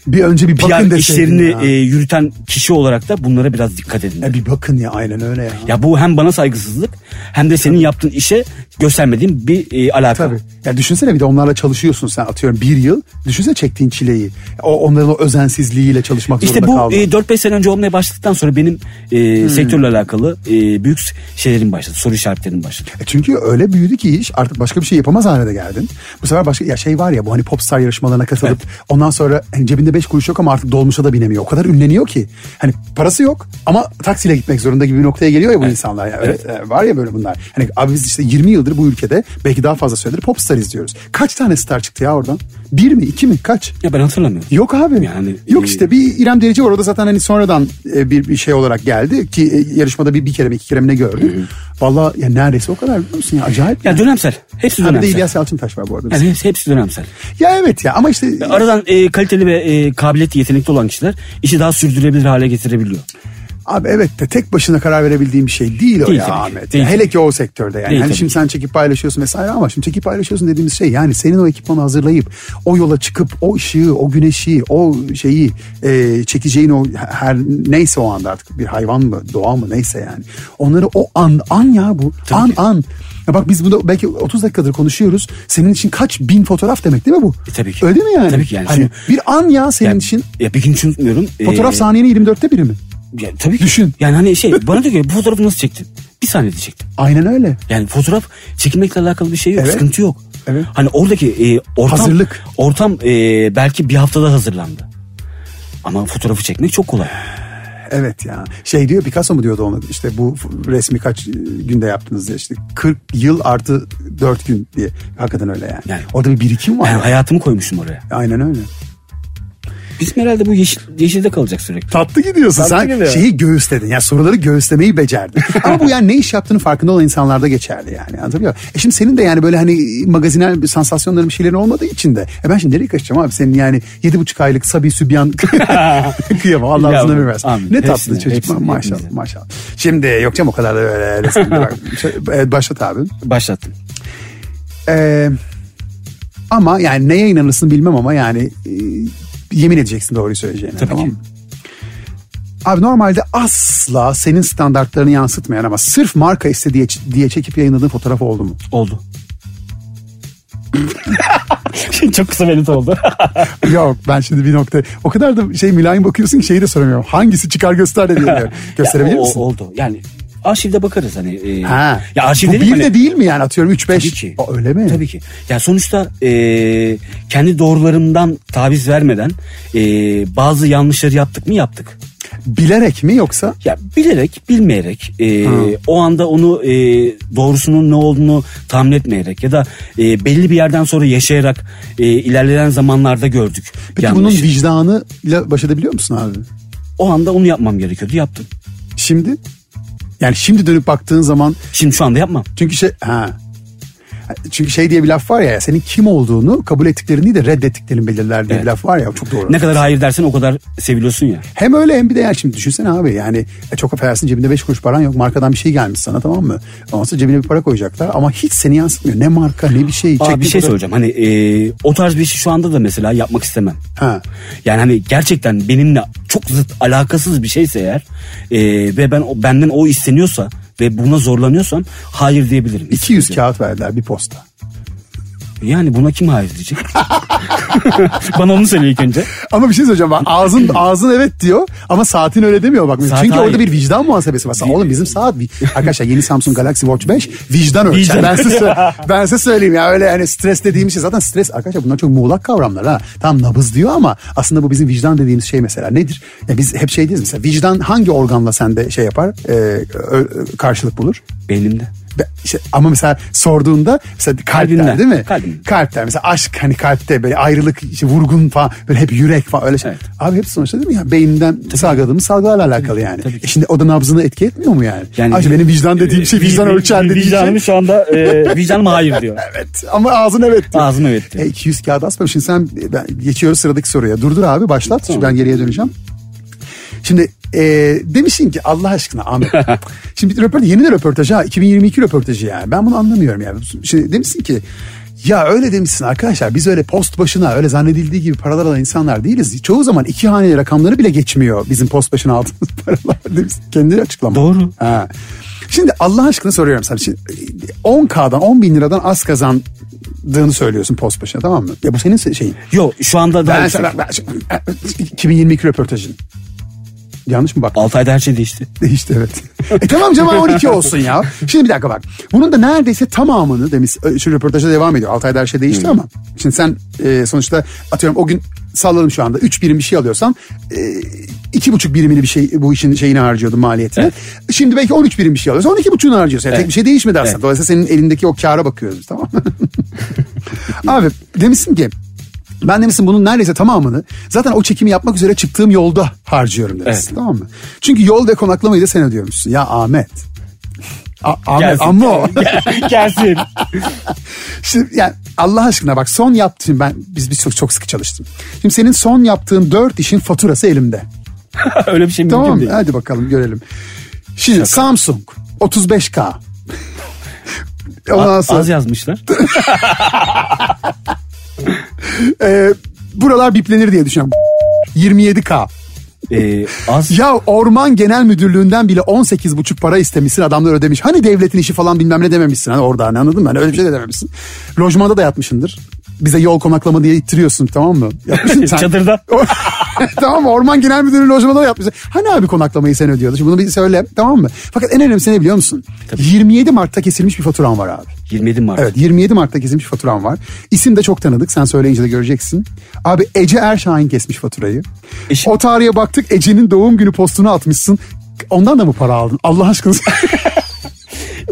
Bir önce bir bakın PR işlerini ya. e, yürüten kişi olarak da bunlara biraz dikkat edin. E bir bakın ya aynen öyle ya. Ya bu hem bana saygısızlık hem de senin yaptığın işe göstermediğim bir e, alaka. Tabii. Ya düşünsene bir de onlarla çalışıyorsun sen atıyorum bir yıl. Düşünsene çektiğin çileyi. O, onların o özensizliğiyle çalışmak İşte zorunda bu kaldın. e, 4-5 sene önce olmaya başladıktan sonra benim e, Hmm. sektörle alakalı e, büyük şeylerim başladı. Soru işaretlerim başladı. E çünkü öyle büyüdü ki iş artık başka bir şey yapamaz hale de geldin. Bu sefer başka ya şey var ya bu hani popstar yarışmalarına katılıp ondan sonra hani cebinde beş kuruş yok ama artık dolmuşa da binemiyor. O kadar ünleniyor ki. Hani parası yok ama taksiyle gitmek zorunda gibi bir noktaya geliyor ya bu insanlar. Ya. Öyle, e, var ya böyle bunlar. Hani abi biz işte 20 yıldır bu ülkede belki daha fazla süredir popstar izliyoruz. Kaç tane star çıktı ya oradan? Bir mi iki mi kaç? Ya ben hatırlamıyorum. Yok abi. Yani, Yok işte bir İrem Derici var. O da zaten hani sonradan e, bir, bir şey olarak geldi ki e, yarışmada bir, bir kere mi iki kere mi ne gördü. Valla ya neredeyse o kadar biliyor musun ya acayip. Ya yani. dönemsel. Hepsi Ha, bir de dönemsel. İlyas Yalçıntaş var bu arada. Yani hepsi, dönemsel. Ya evet ya ama işte Aradan e, kaliteli ve e, kabiliyetli, yetenekli olan kişiler işi daha sürdürülebilir hale getirebiliyor. Abi evet de tek başına karar verebildiğim bir şey değil o Değil ya tabii ki. Ahmet. Değil Ya hele ki o sektörde yani. Değil hani tabii şimdi ki. sen çekip paylaşıyorsun vesaire ama şimdi çekip paylaşıyorsun dediğimiz şey yani senin o ekipmanı hazırlayıp o yola çıkıp o ışığı, o güneşi, o şeyi e, çekeceğin o her neyse o anda artık bir hayvan mı, doğa mı neyse yani. Onları o an an ya bu. an an. Ya bak biz bunu belki 30 dakikadır konuşuyoruz. Senin için kaç bin fotoğraf demek değil mi bu? E, tabii ki. Öyle mi yani? Tabii ki yani. Hani Şimdi- bir an ya senin Yani, için. Ya bir gün hiç unutmuyorum. Fotoğraf e, saniyenin 24'te biri mi? Ya, tabii ki. Düşün. Yani hani şey [laughs] bana diyor ki bu fotoğrafı nasıl çektin? Bir saniyede çektim. Aynen öyle. Yani fotoğraf çekilmekle alakalı bir şey yok. Evet. Sıkıntı yok. Evet. Hani oradaki e, ortam, Hazırlık. Ortam e, belki bir haftada hazırlandı. Ama fotoğrafı çekmek çok kolay. Evet ya. Şey diyor Picasso mu diyordu onu işte bu resmi kaç e, günde yaptınız diye işte 40 yıl artı 4 gün diye. Hakikaten öyle yani. Yani- Orada bir birikim var. Ben ya. hayatımı koymuşum oraya. Aynen öyle. Bizim herhalde bu yeşil, yeşilde kalacak sürekli. Tatlı gidiyorsun. Tatlı Sen gidiyor. şeyi göğüsledin. Yani soruları göğüslemeyi becerdin. [laughs] Ama bu yani ne iş yaptığını farkında olan insanlarda geçerli yani. Anlatabiliyor muyum? E şimdi senin de yani böyle hani magazinel bir sansasyonların bir şeylerin olmadığı için de. E ben şimdi nereye kaçacağım abi? Senin yani yedi buçuk aylık Sabi Sübyan [laughs] [laughs] kıyamam. Allah uzun ömür versin. amin. Ne tatlı Hepsine, çocuk. hepsine, maşallah hepimize. maşallah. Şimdi yok canım o kadar da böyle resimde bak. E, Başlat abi. Başlattım. Ee, ama yani neye inanırsın bilmem ama yani e, yemin edeceksin doğruyu söyleyeceğine. Tabii tamam ki. mı? Abi normalde asla senin standartlarını yansıtmayan ama sırf marka istediği diye çekip yayınladığın fotoğraf oldu mu? Oldu. [laughs] Çok kısa net oldu. [laughs] Yok ben şimdi bir nokta o kadar da şey mülayim bakıyorsun ki şeyi de soramıyorum. Hangisi çıkar göster de diyemiyorum. [laughs] Gösterebilir Ya, o- misin? Oldu. Yani arşivde bakarız hani. e, Ha. Ya arşiv Bu bir hani- de değil mi yani atıyorum 3-5? Tabii ki. Aa, öyle mi? Tabii ki. Ya sonuçta e, kendi doğrularımdan taviz vermeden e, bazı yanlışları yaptık mı yaptık. Bilerek mi yoksa? Ya bilerek, bilmeyerek, e, o anda onu e, doğrusunun ne olduğunu tahmin etmeyerek ya da e, belli bir yerden sonra yaşayarak e, ilerleyen zamanlarda gördük. Peki yanlışı. bunun vicdanıyla baş edebiliyor musun abi? O anda onu yapmam gerekiyordu, yaptım. Şimdi? Yani şimdi dönüp baktığın zaman Şimdi şu anda yapmam. Çünkü şey ha. Çünkü şey diye bir laf var ya senin kim olduğunu kabul ettiklerin değil de reddettiklerin belirler diye Evet. bir laf var ya çok doğru. Ne kadar hayır dersen o kadar seviliyorsun ya. Hem öyle hem bir de yani şimdi düşünsene abi yani e, çok affedersin cebinde 5 kuruş paran yok markadan bir şey gelmiş sana tamam mı? Ondan sonra cebine bir para koyacaklar ama hiç seni yansıtmıyor. Ne marka ne bir şey. Aa, bir şey söyleyeceğim. Hani e, o tarz bir işi şu anda da mesela yapmak istemem. Ha. Yani hani gerçekten benimle çok zıt alakasız bir şeyse eğer e, ve ben o- benden o isteniyorsa ve buna zorlanıyorsam hayır diyebilirim. 200 İstediğim. kağıt verdiler bir posta. Yani buna kim hayır diyecek? [laughs] Bana onu söyle ilk önce. Ama bir şey söyleyeceğim bak ağzın ağzın evet diyor ama saatin öyle demiyor bak. Saat Çünkü hayır. orada bir vicdan muhasebesi var. Oğlum bizim saat arkadaşlar yeni Samsung Galaxy Watch 5 vicdan ölçer. Vicdan. Ben size, [laughs] ben size söyleyeyim ya öyle hani stres dediğimiz şey zaten stres arkadaşlar bunlar çok muğlak kavramlar ha. Tam nabız diyor ama aslında bu bizim vicdan dediğimiz şey mesela nedir? Ya biz hep şey değiliz mesela vicdan hangi organla sende şey yapar e, ö- karşılık bulur? Beynimde. İşte ama mesela sorduğunda mesela kalp Kalbinden, der değil mi? kalbinden. Kalp der. Mesela aşk hani kalpte böyle ayrılık işte vurgun falan böyle hep yürek falan öyle şey. Evet. Abi hepsi sonuçta değil mi ya? Beyninden salgıladığımız salgılarla alakalı yani. tabii. E şimdi o da nabzını etki etmiyor mu yani? Yani Ay, benim vicdan dediğim şey vicdan Vi- vi- ölçer dediğim şey. Vicdanım şu anda e, [laughs] vicdanım hayır diyor. Evet ama ağzın evet diyor. Ağzım evet diyor. E, 200 kağıt asmamış. Şimdi sen ben, geçiyoruz sıradaki soruya. Durdur abi başlat. Şimdi ben geriye döneceğim. Şimdi e, demişsin ki Allah aşkına Ahmet. [laughs] Şimdi röportaj, yeni de röportaj ha 2022 röportajı yani. Ben bunu anlamıyorum yani. Şimdi demişsin ki ya öyle demişsin arkadaşlar biz öyle post başına öyle zannedildiği gibi paralar alan insanlar değiliz. Çoğu zaman iki haneli rakamları bile geçmiyor bizim post başına aldığımız [laughs] paralar demişsin. Kendini açıklama. Doğru. Ha. Şimdi Allah aşkına soruyorum sana. Şimdi 10K'dan 10 bin liradan az kazandığını söylüyorsun post başına tamam mı? Ya bu senin se- şeyin. Yok şu anda daha Ben yüksek. sana, ben, 2022 röportajın. Yanlış mı bak? 6 ayda her şey değişti. Değişti evet. e tamam Cemal 12 olsun ya. Şimdi bir dakika bak. Bunun da neredeyse tamamını demiş şu röportaja devam ediyor. 6 ayda her şey değişti ama. Şimdi sen e, sonuçta atıyorum o gün salladım şu anda 3 birim bir şey alıyorsam e, iki buçuk birimini bir şey bu işin şeyini harcıyordum maliyetini. Şimdi belki 13 birim bir şey alıyorsan 12 buçuğunu harcıyorsun. Yani Tek bir şey değişmedi aslında. Evet. Dolayısıyla senin elindeki o kâra bakıyoruz tamam mı? [laughs] Abi demişsin ki ben demişsin bunun neredeyse tamamını zaten o çekimi yapmak üzere çıktığım yolda harcıyorum demişsin Evet. tamam mı? Çünkü yol ve konaklamayı da sen ödüyormuşsun. Ya Ahmet. A- Ahmet Gelsin. ama o. [laughs] Gelsin. [laughs] Şimdi yani Allah aşkına bak son yaptığın ben biz biz çok çok sıkı çalıştım. Şimdi senin son yaptığın dört işin faturası elimde. [laughs] Öyle bir şey mümkün Tamam değil. Hadi bakalım görelim. Şimdi Samsung 35K. Ondan sonra az yazmışlar. [laughs] e, buralar biplenir diye düşünüyorum. 27K. Ee, az. Ya Orman Genel Müdürlüğü'nden bile 18,5 para istemişsin adamlar ödemiş. Hani devletin işi falan bilmem ne dememişsin. Hani orada hani anladın mı? Hani öyle bir şey de dememişsin. Lojmanda da yatmışsındır. Bize yol konaklama diye ittiriyorsun tamam mı? Yapmışsın [laughs] sen. Çadırda. [laughs] tamam mı? Orman Genel Müdürlüğü lojmanda da yapmışsın. Hani abi konaklamayı sen ödüyordun? Şimdi bunu bir söyle tamam mı? Fakat en önemlisi ne biliyor musun? 27 Mart'ta kesilmiş bir faturan var abi. 27 Mart. Evet 27 Mart'ta kesilmiş faturam var. İsim de çok tanıdık sen söyleyince de göreceksin. Abi Ece Erşahin kesmiş faturayı. Eşim- O tarihe baktık Ece'nin doğum günü postunu atmışsın. Ondan da mı para aldın? Allah aşkına. [laughs]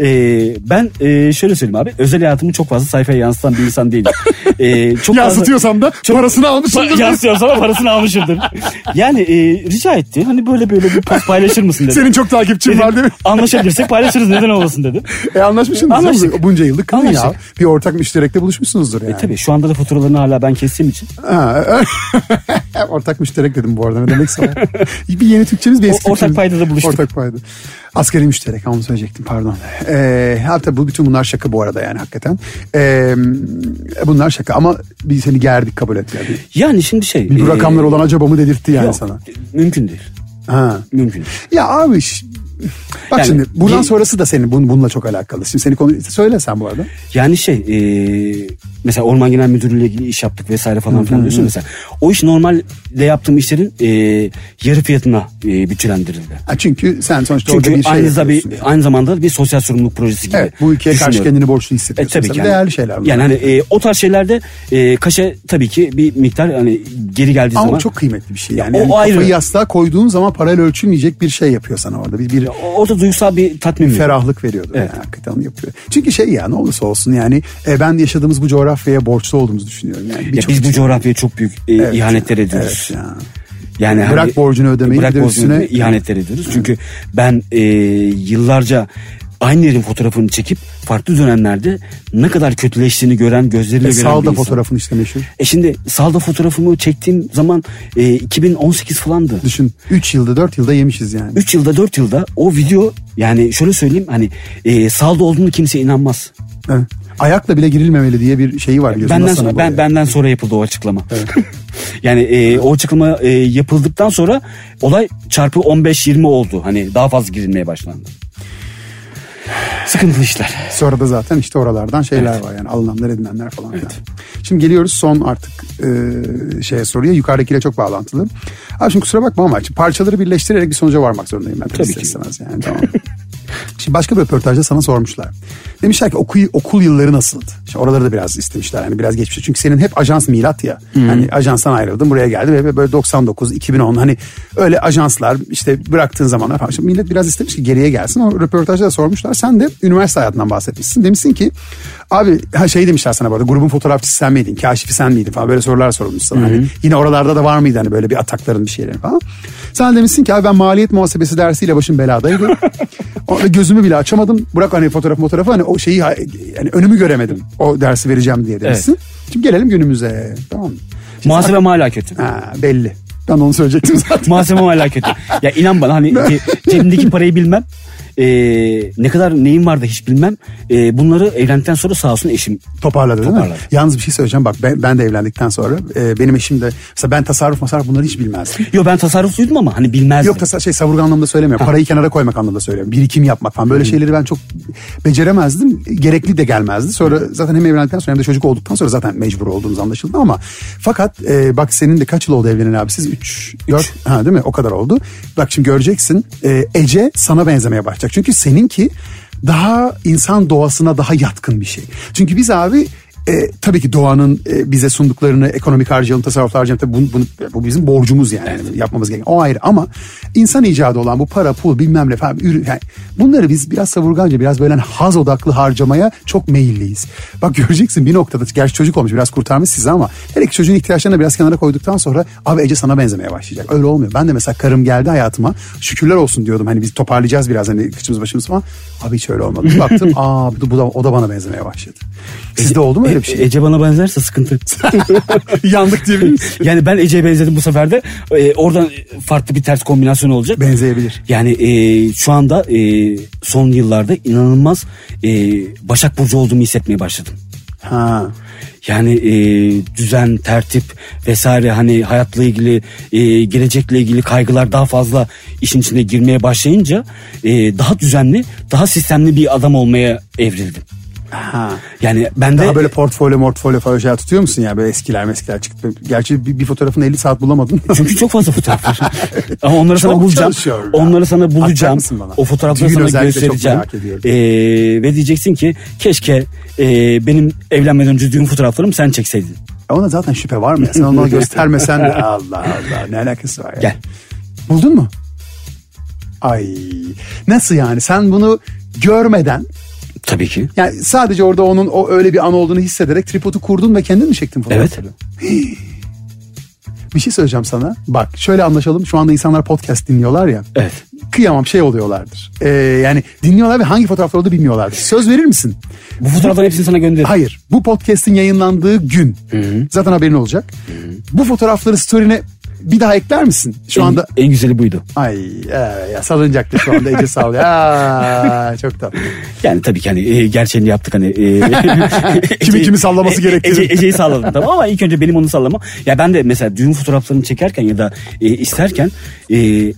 Ee, ben e, şöyle söyleyeyim abi. Özel hayatımı çok fazla sayfaya yansıtan bir insan değilim. Ee, çok Yansıtıyorsam da parasını almışsındır. Pa- yansıtıyorsam da parasını almışımdır. Yani e, rica etti. Hani böyle böyle bir post paylaşır mısın dedi. Senin çok takipçin Dedim, var değil mi? Anlaşabilirsek paylaşırız neden olmasın dedim. E anlaşmışsınız? Anlaştık. Bunca yıllık kılın ya. Bir ortak müşterekte buluşmuşsunuzdur yani. E tabii şu anda da faturalarını hala ben kestiğim için. Ha, [laughs] ortak müşterek dedim bu arada ne demekse bir yeni Türkçemiz bir eski ortak Türkçemiz. paydada buluştuk. Ortak payda. Asgari müşterek onu söyleyecektim pardon. Ee, ha, tabii bu bütün bunlar şaka bu arada yani hakikaten. Ee, bunlar şaka ama biz seni gerdik kabul et yani. Yani şimdi şey. Bir bu e, rakamlar olan acaba mı dedirtti yani yok, sana. Mümkün değil. Ha. Mümkün değil. Ya abi bak Yani şimdi bundan bir- sonrası da senin bun, bununla çok alakalı. Şimdi seni konu söyle sen bu arada. Yani şey e, mesela Orman Genel Müdürlüğü ile ilgili iş yaptık vesaire falan filan diyorsun mesela. O iş normalde yaptığım işlerin e, yarı fiyatına e, bütçelendirildi. Ha, çünkü sen sonuçta Çünkü orada bir şey aynı, zamanda bir, yapıyorsun yani. aynı zamanda bir sosyal sorumluluk projesi gibi. Evet bu ülkeye karşı kendini borçlu E, hissediyorsun. tabii Tabii ki. yani. Değerli şeyler bunlar. Yani hani e, o tarz şeylerde e, kaşe tabii ki bir miktar hani geri geldiği Ama zaman. çok kıymetli bir şey. Ya Yani, o yani ayrı. kafayı yastığa koyduğun zaman parayla ölçülmeyecek bir şey yapıyor sana orada. Bir, bir O- Orada duygusal bir tatmin veriyor. ferahlık veriyordu. Evet. Yani, hakikaten onu yapıyor. Çünkü şey ya ne olursa olsun yani e, ben yaşadığımız bu coğrafyaya borçlu olduğumuzu düşünüyorum. Yani Ya biz bu için. coğrafyaya çok büyük e, Evet ihanetler ediyoruz. Evet ya. Yani Bırak hani- borcunu ödemeyi, bırak borcunu üstüne- ihanetler ediyoruz. Çünkü ben e, yıllarca aynı yerin fotoğrafını çekip farklı dönemlerde ne kadar kötüleştiğini gören gözleriyle E, gören Salda fotoğrafın işte meşhur. E şimdi salda fotoğrafımı çektiğim zaman e, 2018 falandı. Düşün 3 yılda 4 yılda yemişiz yani. 3 yılda 4 yılda o video yani şöyle söyleyeyim hani e, salda olduğunu kimse inanmaz. Evet. Ayakla bile girilmemeli diye bir şeyi var biliyorsun. Benden sonra, ben yani. benden sonra yapıldı o açıklama. [laughs] yani e, o açıklama e, yapıldıktan sonra olay çarpı 15-20 oldu. Hani daha fazla girilmeye başlandı. Sıkıntılı işler. Sonra da zaten işte oralardan şeyler var yani alınanlar edilenler falan filan. Şimdi geliyoruz son artık e, şeye soruya yukarıdakiyle çok bağlantılı. Abi şimdi kusura bakma ama parçaları birleştirerek bir sonuca varmak zorundayım ben tabii, ki. yani tamam. Şimdi başka bir röportajda sana sormuşlar. Demişler ki okul, okul yılları nasıldı? İşte oraları da biraz istemişler. Yani biraz geçmiş. Çünkü senin hep ajans milat ya. Hani ajanstan ayrıldın buraya geldi ve böyle 99, 2010 hani öyle ajanslar işte bıraktığın zamanlar falan. Şimdi millet biraz istemiş ki geriye gelsin. O röportajda da sormuşlar. Sen de üniversite hayatından bahsetmişsin. Demişsin ki abi ha şey demişler sana bu arada grubun fotoğrafçısı sen miydin? Kaşifi sen miydin falan böyle sorular sorulmuş sana. Hani yine oralarda da var mıydı hani böyle bir atakların bir şeylerin falan. Sen demişsin ki abi ben maliyet muhasebesi dersiyle başım beladaydı. [laughs] Orada gözümü bile açamadım. Bırak hani fotoğraf fotoğrafı hani o şeyi yani önümü göremedim. O dersi vereceğim diye demişsin. Şimdi gelelim günümüze. Tamam mı? Şimdi Muhasebem hala kötü. Ha, belli. Ben onu söyleyecektim zaten. Muhasebem hala kötü. Ya inan bana hani ce- [laughs] cebimdeki parayı bilmem. Ee, ne kadar neyim vardı hiç bilmem. Ee, bunları evlendikten sonra sağ olsun eşim Toparladı değil mi? Toparladı. Yalnız bir şey söyleyeceğim. Bak ben, ben de evlendikten sonra e, benim eşim de mesela ben tasarruf masarruf bunları hiç bilmezdim. Yo ben tasarrufluydum ama hani bilmezdim. Yok tasa şey savurgan anlamda söylemiyorum. Parayı kenara koymak anlamda söylüyorum. Birikim yapmak falan. Böyle şeyleri ben çok beceremezdim. Gerekli de gelmezdi. Sonra zaten hem evlendikten sonra hem de çocuk olduktan sonra zaten mecbur olduğumuz anlaşıldı ama fakat e, bak senin de kaç yıl oldu evlenen abi siz? 3 4 ha değil mi? O kadar oldu. Bak şimdi göreceksin. E, Ece sana benzemeye başlayacak. Çünkü seninki daha insan doğasına daha yatkın bir şey. Çünkü biz abi e, tabii ki doğanın e, bize sunduklarını ekonomik harcayalım, tasarruflu harcayalım. Tabii bunu, bunu, bu bizim borcumuz yani. Yapmamız gereken. O ayrı ama insan icadı olan bu para, pul bilmem ne falan. Ürün, yani bunları biz biraz savurganca, biraz böyle hani haz odaklı harcamaya çok meyilliyiz. Bak [laughs] göreceksin bir noktada, gerçi çocuk olmuş biraz kurtarmış sizi ama her iki çocuğun ihtiyaçlarını biraz kenara koyduktan sonra abi Ece sana benzemeye başlayacak. Öyle olmuyor. Ben de mesela karım geldi hayatıma. Şükürler olsun diyordum. Hani biz toparlayacağız biraz hani kıçımız başımız falan. Abi hiç öyle olmadı. Baktım [laughs] aa bu da, bu da, o da bana benzemeye başladı. Sizde oldu mu öyle bir şey? Ece bana benzerse sıkıntı. [laughs] Yandık diyebilir miyiz? [laughs] yani ben Ece'ye benzedim bu sefer de. E, oradan farklı bir ters kombinasyon olacak. Benzeyebilir. Yani e, şu anda e, son yıllarda inanılmaz e, Başak Burcu olduğumu hissetmeye başladım. Ha. Yani e, düzen, tertip vesaire hani hayatla ilgili, e, gelecekle ilgili kaygılar daha fazla işin içine girmeye başlayınca e, daha düzenli, daha sistemli bir adam olmaya evrildim. Ha. Yani ben de Daha böyle portfolyo mortfolyo falan şeyler tutuyor musun ya? Böyle eskiler meskiler çıktı. Gerçi bir, bir fotoğrafını 50 saat bulamadın. çünkü [laughs] çok fazla fotoğraf var. Ama onları sana Çok bulacağım. çalışıyorum ya. Onları sana bulacağım. O fotoğrafları Düğün sana göstereceğim. Ee, ve diyeceksin ki keşke e, benim evlenmeden önce düğün fotoğraflarımı sen çekseydin. Ona zaten şüphe var mı ya? Sen onu [laughs] göstermesen de Allah Allah ne alakası var ya? Gel. Buldun mu? Ay nasıl yani sen bunu görmeden Tabii ki. yani sadece orada onun o öyle bir an olduğunu hissederek tripodu kurdun ve kendin mi çektin fotoğrafları? Bir şey söyleyeceğim sana. Bak şöyle anlaşalım. Şu anda insanlar podcast dinliyorlar ya. Evet. Kıyamam şey oluyorlardır. Ee, yani dinliyorlar ve hangi fotoğraflar olduğunu bilmiyorlardır. Söz verir misin? Bu fotoğrafların hepsini sana gönderirim. Hayır. Bu podcast'in yayınlandığı gün zaten haberin olacak. Bu fotoğrafları story'ne bir daha ekler misin? Şu en, anda en güzeli buydu. ay e, ya salıncakta şu anda Ece sağlıyor. Aa, çok tatlı. Yani tabii ki hani e, gerçeğini yaptık hani. E, [laughs] Kimi kimi sallaması E- gerektiğini. Ece, Ece'yi salladım tamam ama ilk önce benim onu sallamam. Ya ben de mesela düğün fotoğraflarını çekerken ya da e, isterken e,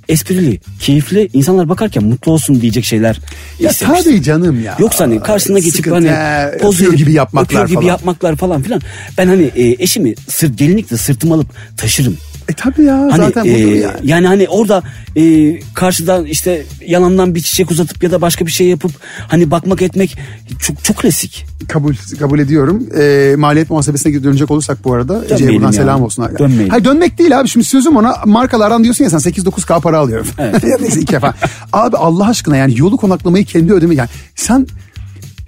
esprili, keyifli insanlar bakarken mutlu olsun diyecek şeyler Ya tabii canım ya. Yoksa hani karşısına geçip Sıkıntı, hani he, poz verip, gibi yapmaklar öpüyor gibi falan. yapmaklar falan filan. Ben hani e, eşimi sırt gelinlikle sırtıma alıp taşırım. E tabii ya Hani zaten e, budur yani. yani hani orada e, karşıdan işte yalandan bir çiçek uzatıp ya da başka bir şey yapıp hani bakmak etmek çok çok klasik. Kabul kabul ediyorum. E, maliyet muhasebesine dönecek olursak bu arada Ece'ye buradan ya. selam olsun. Dönmeyelim. Hayır dönmek değil abi. Şimdi sözüm ona markalardan diyorsun ya sen 8-9K para alıyorum. Evet. [laughs] neyse iki defa. Abi Allah aşkına yani yolu konaklamayı kendi ödeme yani sen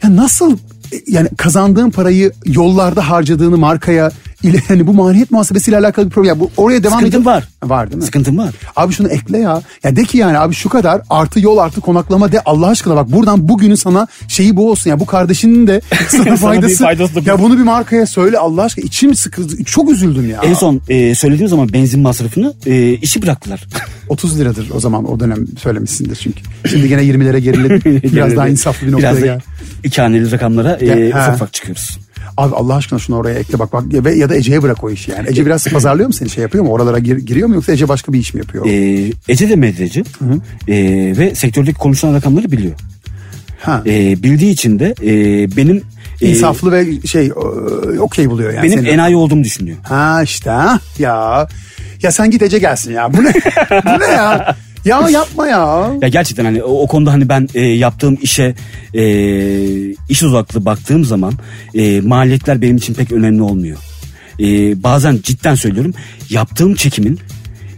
ya nasıl e, yani kazandığın parayı yollarda harcadığını markaya ile hani bu maliyet muhasebesiyle alakalı bir problem. Bu oraya devam Sıkıntım edip- var. Var değil mi? Sıkıntım var. Abi şunu ekle ya. Ya de ki yani abi şu kadar artı yol artı konaklama de Allah aşkına bak buradan bugünün sana şeyi bu olsun ya. Bu kardeşinin de [laughs] sana Sana faydası. faydası da bu. ya bunu bir markaya söyle Allah aşkına. İçim sıkıldı. Çok üzüldüm ya. En son e, söylediğim zaman benzin masrafını e, işi bıraktılar. [laughs] 30 liradır o zaman o dönem söylemişsindir çünkü. Şimdi gene 20'lere geriledi. [laughs] Biraz daha insaflı bir noktaya Biraz da gel. iki haneli rakamlara e, ufak ufak çıkıyoruz. Abi Allah aşkına şunu oraya ekle bak bak ya, ve, ya da Ece'ye bırak o işi yani. Ece biraz pazarlıyor mu seni şey yapıyor mu? Oralara gir- giriyor mu yoksa Ece başka bir iş mi yapıyor? E, Ece de medyacı e, ve sektördeki konuşulan rakamları biliyor. ha. E, bildiği için de e, benim e, İnsaflı ve şey e, okey buluyor yani. benim seni. enayi olduğumu düşünüyor. Ha işte ya. Ya sen git Ece gelsin ya. Bu ne? [laughs] Bu ne ya? Ya yapma ya. Ya gerçekten hani o, o konuda hani ben e, yaptığım işe e, iş odaklı baktığım zaman e, maliyetler benim için pek önemli olmuyor. E, bazen cidden söylüyorum yaptığım çekimin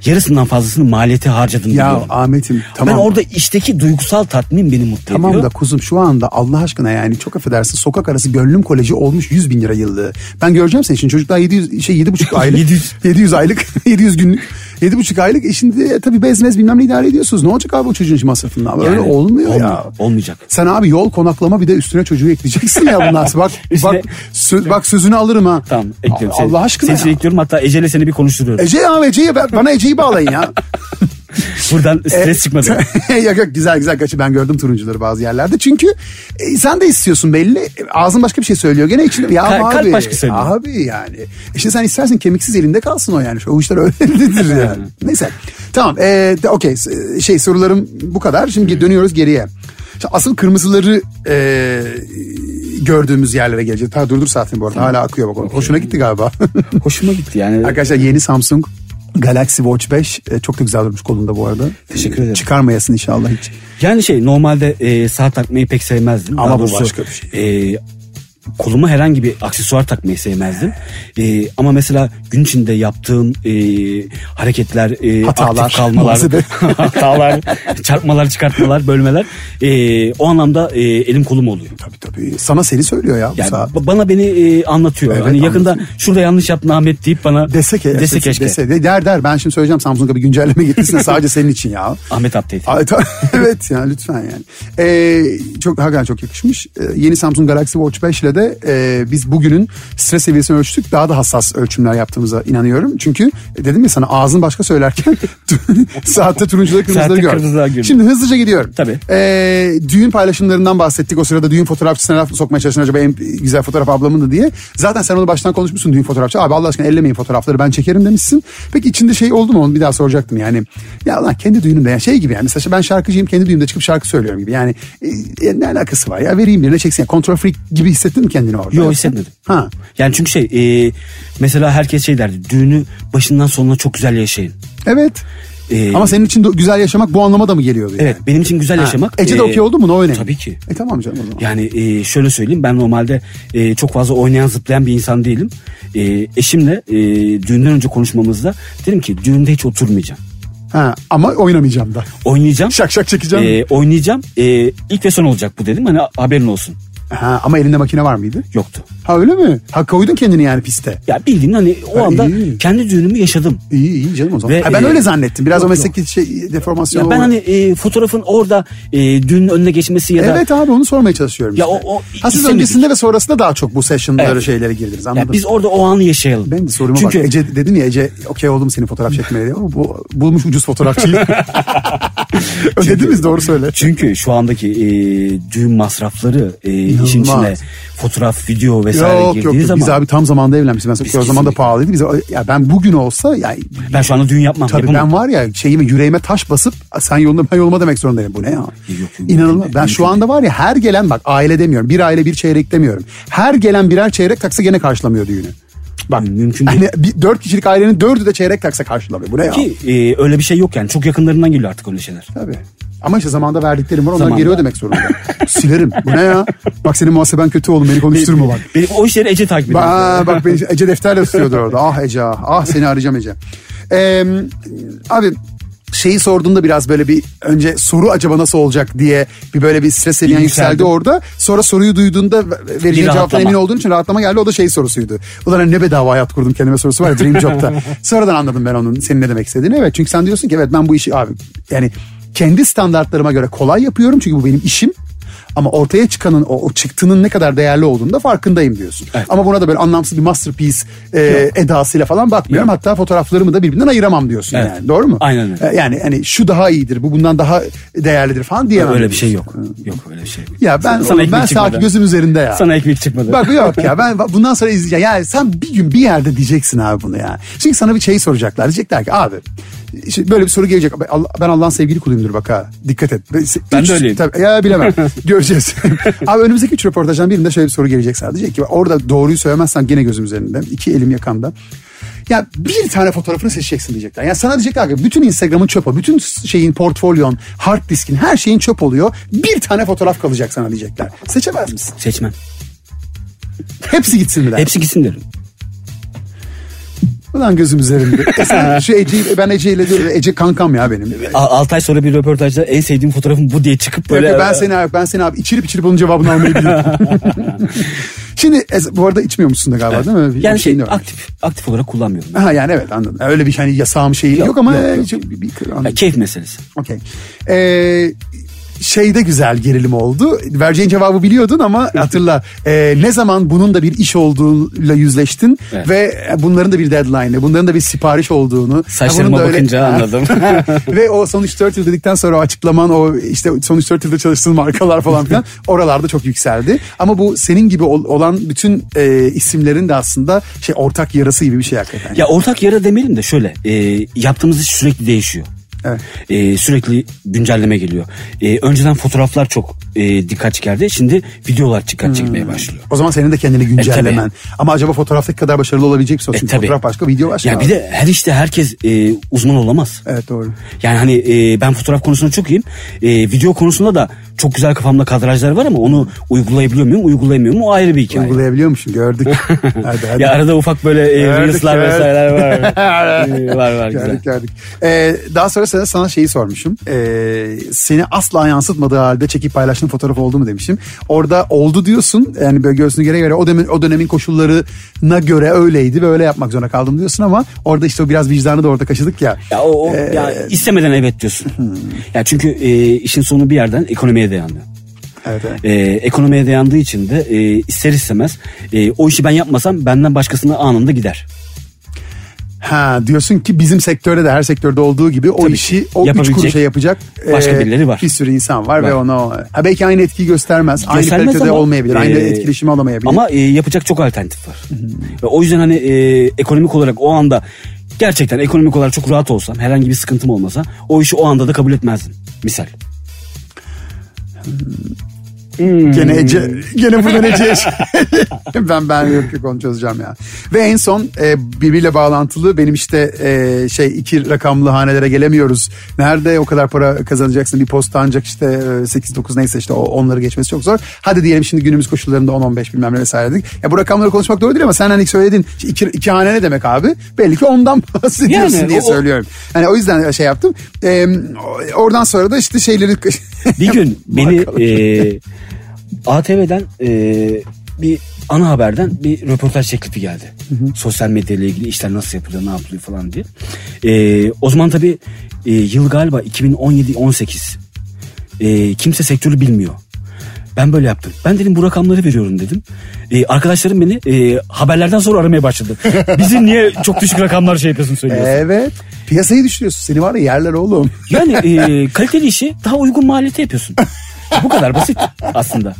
yarısından fazlasını maliyete harcadım Ya biliyorum. Ahmet'im tamam. Ben orada işteki duygusal tatmin beni mutlu Tamam ediyor. da kuzum şu anda Allah aşkına yani çok affedersin sokak arası gönlüm koleji olmuş 100 bin lira yıllığı. Ben göreceğim seni şimdi çocuklar 700 şey 7,5 aylık. [laughs] 700. 700 aylık [laughs] 700 günlük 7,5 aylık. E şimdi tabii bezmez bilmem ne idare ediyorsunuz. Ne olacak abi o çocuğun masrafından? Öyle Yani olmuyor ya. olmuyor, Olmayacak. Sen abi yol konaklama bir de üstüne çocuğu ekleyeceksin ya bundan sonra. Bak, [laughs] Üstüne- bak, sö- bak sözünü alırım ha. Tamam ekliyorum. Allah aşkına Seni ya. ekliyorum hatta Ece'yle seni bir konuşturuyorum. Ece ya Ece'yi bana Ece'yi bağlayın ya. [laughs] Buradan stres E, çıkmadı. [laughs] yok yok güzel güzel kaçı ben gördüm turuncuları bazı yerlerde. Çünkü e, sen de istiyorsun belli. E, Ağzın başka bir şey söylüyor. Gene içinde ya Kalp- abi. kalp başka söylüyor. Abi yani. İşte sen istersin kemiksiz elinde kalsın o yani. O işler öyledir [laughs] yani. Neyse. Tamam. E, Okey. Şey sorularım bu kadar. Şimdi dönüyoruz geriye. İşte asıl kırmızıları e, gördüğümüz yerlere geleceğiz. Ta durdur saatini bu arada. Hala akıyor bak. Hoşuna gitti galiba. Hoşuma gitti yani. [laughs] Arkadaşlar yeni Samsung Galaxy Watch 5 e, çok da güzel durmuş kolunda bu arada. Teşekkür ederim. Çıkarmayasın inşallah hiç. Yani şey normalde e, saat takmayı pek sevmezdim. Ama Daha bu doğrusu, başka bir şey. E, koluma herhangi bir aksesuar takmayı sevmezdim. E, ama mesela gün içinde yaptığım e, hareketler, e, Hatalar, aktif kalmalar, [laughs] hatalar, çarpmalar, çıkartmalar, bölmeler e, o anlamda e, elim kolum oluyor. Tabii tabii. Sana seni söylüyor ya Yani saat. ba- bana beni e, anlatıyor. Evet, hani yakında anlatıyor. şurada yanlış yaptın Ahmet deyip bana Dese ki. dese keşke. Dese, de- der der. Ben şimdi söyleyeceğim Samsung'a bir güncelleme getirsin [laughs] sadece senin için ya. Ahmet update. [laughs] Evet yani lütfen yani. Ee, çok hakikaten çok yakışmış. Ee, yeni Samsung Galaxy Watch 5 ile de e, biz bugünün stres seviyesini ölçtük. Daha da hassas ölçümler yaptığımıza inanıyorum. Çünkü e, dedim ya sana ağzın başka söylerken [laughs] saatte turuncuları kırmızıları gör. Şimdi hızlıca gidiyorum. Tabii. E, düğün paylaşımlarından bahsettik. O sırada düğün fotoğrafçısına laf sokmaya çalıştın acaba en güzel fotoğraf ablamındı diye. Zaten sen onu baştan konuşmuşsun düğün fotoğrafçı. Abi Allah aşkına ellemeyin fotoğrafları ben çekerim demişsin. Peki içinde şey oldu mu onu bir daha soracaktım yani. Ya lan kendi düğünümde yani şey gibi yani mesela ben şarkıcıyım kendi düğünümde çıkıp şarkı söylüyorum gibi. Yani e, ne alakası var ya vereyim birine çeksin. Yani control freak gibi hissettin mi kendini orada? Yok hissetmedim. Ha. Yani çünkü şey e, mesela herkes şey derdi düğünü başından sonuna çok güzel yaşayın. Evet. Ee, Ama senin için güzel yaşamak bu anlama da mı geliyordu? yani? Evet benim için güzel Ha, yaşamak. Ece de e, okey oldu mu? O önemli. Tabii ki. E tamam canım o zaman. Yani e, şöyle söyleyeyim ben normalde e, çok fazla oynayan zıplayan bir insan değilim. E, eşimle e, düğünden önce konuşmamızda dedim ki düğünde hiç oturmayacağım. Ha, ama oynamayacağım da. Oynayacağım. Şak şak çekeceğim. E, oynayacağım. E, ilk ve son olacak bu dedim. Hani haberin olsun. Ha, ama elinde makine var mıydı? Yoktu. Ha öyle mi? Ha koydun kendini yani piste. Ya bildiğin hani o Ha, anda iyi. kendi düğünümü yaşadım. İyi iyi canım o zaman. Ve, ha, ben e, öyle zannettim. Biraz yok, o mesleki şey deformasyon. Ya ben hani e, fotoğrafın orada e, düğünün önüne geçmesi ya da Evet abi onu sormaya çalışıyorum. Ya işte. o- o ha, siz öncesinde ve sonrasında daha çok bu session'lara Evet. şeylere girdiniz anladım. ya biz orada o anı yaşayalım. ben de soruma Çünkü bak. Ece dedim ya Ece okey oldu mu senin fotoğraf çekmeye diye. Bu bulmuş ucuz fotoğrafçıyı. [laughs] Ödediniz doğru söyle. Çünkü şu andaki e, düğün masrafları e, işin İnanılmaz. içine fotoğraf, video vesaire Yok yok, girdiği yok. zaman biz abi tam zamanda evlenmişiz. Ben Biz o zaman da pahalıydı. Biz, ya ben bugün olsa ya ben şu anda düğün yapmam. Tabii yapamam. ben var ya şeyime yüreğime taş basıp sen yolunda ben yoluma demek zorundayım. Bu ne ya? yok, İnanılmaz. mümkün Ben şu anda var ya her gelen bak aile demiyorum. Bir aile bir çeyrek demiyorum. Her gelen birer çeyrek taksa gene karşılamıyor düğünü. Bak Mümkün değil. hani bir, dört kişilik ailenin dördü de çeyrek taksa karşılamıyor. Bu ne ya? Ki e, öyle bir şey yok yani. Çok yakınlarından geliyor artık öyle şeyler. Tabii. Ama işte zamanda verdiklerim var onlar Zamanda. geri ödemek zorunda. Silerim. Bu ne ya? Bak senin muhaseben kötü oğlum beni konuşturma bak. Benim o işleri Ece takip ediyor. Aa, bak beni Ece defterle tutuyordu orada. Ah Ece ah. Ah seni arayacağım Ece. Ee, abi şeyi sorduğunda biraz böyle bir önce soru acaba nasıl olacak diye bir böyle bir stres seviyen yükseldi yükseldi. orada. Sonra soruyu duyduğunda vereceğin Bir cevaptan emin olduğun için rahatlama geldi. O da şey sorusuydu. Ulan hani ne bedava hayat kurdum kendime sorusu var ya Dream Job'ta. [laughs] Sonradan anladım ben onun senin ne demek istediğini. Evet çünkü sen diyorsun ki evet ben bu işi abi yani kendi standartlarıma göre kolay yapıyorum. Çünkü bu benim işim. Ama ortaya çıkanın o, o çıktının ne kadar değerli olduğunu da farkındayım diyorsun. Evet. Ama buna da böyle anlamsız bir masterpiece e, edasıyla falan bakmıyorum. Hatta fotoğraflarımı da birbirinden ayıramam diyorsun Evet. yani. Doğru mu? Aynen öyle. E, Yani hani şu daha iyidir, bu bundan daha değerlidir falan diyemem. öyle bir şey yok. Yok öyle bir şey. yok. Ya ben Sana ben ekmek sanki çıkmadı. gözüm üzerinde ya. Sana ekmek çıkmadı. Bak yok ya ben [laughs] bundan sonra izleyeceğim. Yani sen bir gün bir yerde diyeceksin abi bunu ya. Çünkü sana bir şey soracaklar. Diyecekler ki abi işte böyle bir soru gelecek. Ben Allah'ın sevgili kuluyumdur bak ha. Dikkat et. Ben Üç- de öyleyim. Tabii, ya bilemem. [laughs] Göreceğiz. [laughs] abi önümüzdeki üç röportajdan birinde şöyle bir soru gelecek sana. Diyecek ki orada doğruyu söylemezsem gene gözüm üzerinde. iki elim yakanda. Ya bir tane fotoğrafını seçeceksin diyecekler. Yani sana diyecekler ki bütün Instagram'ın çöp o. Bütün şeyin portfolyon, hard diskin her şeyin çöp oluyor. Bir tane fotoğraf kalacak sana diyecekler. Seçemez misin? Seçmem. Hepsi gitsin mi der. Hepsi gitsin derim. Ulan gözüm üzerinde. [laughs] E sen şu Ece'yi ben Ece ile diyorum. Ece kankam ya benim. A- Altı ay sonra bir röportajda en sevdiğim fotoğrafım bu diye çıkıp böyle. Böyle, ben seni abi ben seni abi içirip içirip onun cevabını almayı biliyorum. [laughs] Şimdi bu arada içmiyormuşsun da galiba değil mi? Bir yani şey var. aktif aktif olarak kullanmıyorum. Ha yani evet anladım. Öyle bir hani yasağım şeyi yok, Yok, ama yok, e, yok. çok bir, bir, anladım. Ya, keyif meselesi. Okey. Ee, şeyde güzel gerilim oldu. Vereceğin cevabı biliyordun ama [laughs] hatırla e, ne zaman bunun da bir iş olduğuyla yüzleştin Evet. ve bunların da bir deadline'ı, bunların da bir sipariş olduğunu. Saçlarıma öyle- bakınca anladım. [laughs] [laughs] ve o son 3-4 yıl dedikten sonra o açıklaman o işte son 3-4 yılda çalıştığın markalar falan filan oralarda çok yükseldi. Ama bu senin gibi ol- olan bütün e, isimlerin de aslında şey ortak yarası gibi bir şey hakikaten. Ya ortak yara demeyelim de şöyle e, yaptığımız iş sürekli değişiyor. Evet. E, sürekli güncelleme geliyor. E, önceden fotoğraflar çok e, dikkat çekerdi. Şimdi videolar dikkat Hmm. çekmeye başlıyor. O zaman senin de kendini güncellemen. Ama acaba fotoğraftaki kadar başarılı olabilecek misin? E, Çünkü tabii. fotoğraf başka, video başka. Ya bir de her işte herkes e, uzman olamaz. Evet doğru. Yani hani e, ben fotoğraf konusunda çok iyiyim. E, video konusunda da çok güzel kafamda kadrajlar var ama onu uygulayabiliyor muyum, uygulayamıyor muyum o ayrı bir hikaye. Uygulayabiliyormuşsun gördük. [laughs] hadi hadi. Ya arada ufak böyle e, reels'lar vesaireler var. [laughs] E, var var güzel. Gördük gördük. Ee, daha sonra sana, sana şeyi sormuşum. Ee, seni asla yansıtmadığı halde çekip paylaştığın fotoğraf oldu mu demişim. Orada oldu diyorsun. Yani böyle göğsünü göre göre o dönemin, o dönemin koşullarına göre öyleydi ve öyle yapmak zorunda kaldım diyorsun ama orada işte o biraz vicdanı da orada kaşıdık ya. Ya o, o ya istemeden evet diyorsun. [laughs] Ya çünkü e, işin sonu bir yerden ekonomiye dayanıyor. Evet, evet. E, ekonomiye dayandığı için de e, ister istemez e, o işi ben yapmasam benden başkasına anında gider. Ha diyorsun ki bizim sektörde de her sektörde olduğu gibi o Tabii işi o üç kuruşa yapacak başka e, birileri var. Bir sürü insan var, Var. ve ona ha belki aynı etkiyi göstermez. aynı Göstermez kalitede ama, olmayabilir. aynı e, etkileşimi alamayabilir. Ama e, yapacak çok alternatif var. Ve o yüzden hani e, ekonomik olarak o anda gerçekten ekonomik olarak çok rahat olsam herhangi bir sıkıntım olmasa o işi o anda da kabul etmezdim. Misal. hmm Gene Ece, gene buradan şey- [laughs] ben ben yok yok onu çözeceğim ya. Ve en son e, birbiriyle bağlantılı benim işte e, şey iki rakamlı hanelere gelemiyoruz. Nerede o kadar para kazanacaksın bir posta ancak işte e, 8-9 neyse işte o, onları geçmesi çok zor. Hadi diyelim şimdi günümüz koşullarında 10-15 bilmem ne vesaire dedik. Ya bu rakamları konuşmak doğru değil ama sen hani söyledin iki, iki hane ne demek abi? Belli ki ondan [laughs] bahsediyorsun Yani diye o- söylüyorum. Hani o yüzden şey yaptım. E, oradan sonra da işte şeyleri... Bir gün [laughs] beni e, ATV'den e, bir ana haberden bir röportaj teklifi geldi. Sosyal medya ile ilgili işler nasıl yapılıyor, ne yapılıyor falan diye. E, o zaman tabii e, yıl galiba 2017-18. E, kimse sektörü bilmiyor. Ben böyle yaptım. Ben dedim bu rakamları veriyorum dedim. E, arkadaşlarım beni e, haberlerden sonra aramaya başladı. [laughs] Bizi niye çok düşük rakamlar şey yapıyorsun söylüyorsun. evet. Piyasayı düşürüyorsun. Seni var ya yerler oğlum. Yani e, [laughs] kaliteli işi daha uygun maliyete yapıyorsun. [laughs] Bu kadar basit aslında.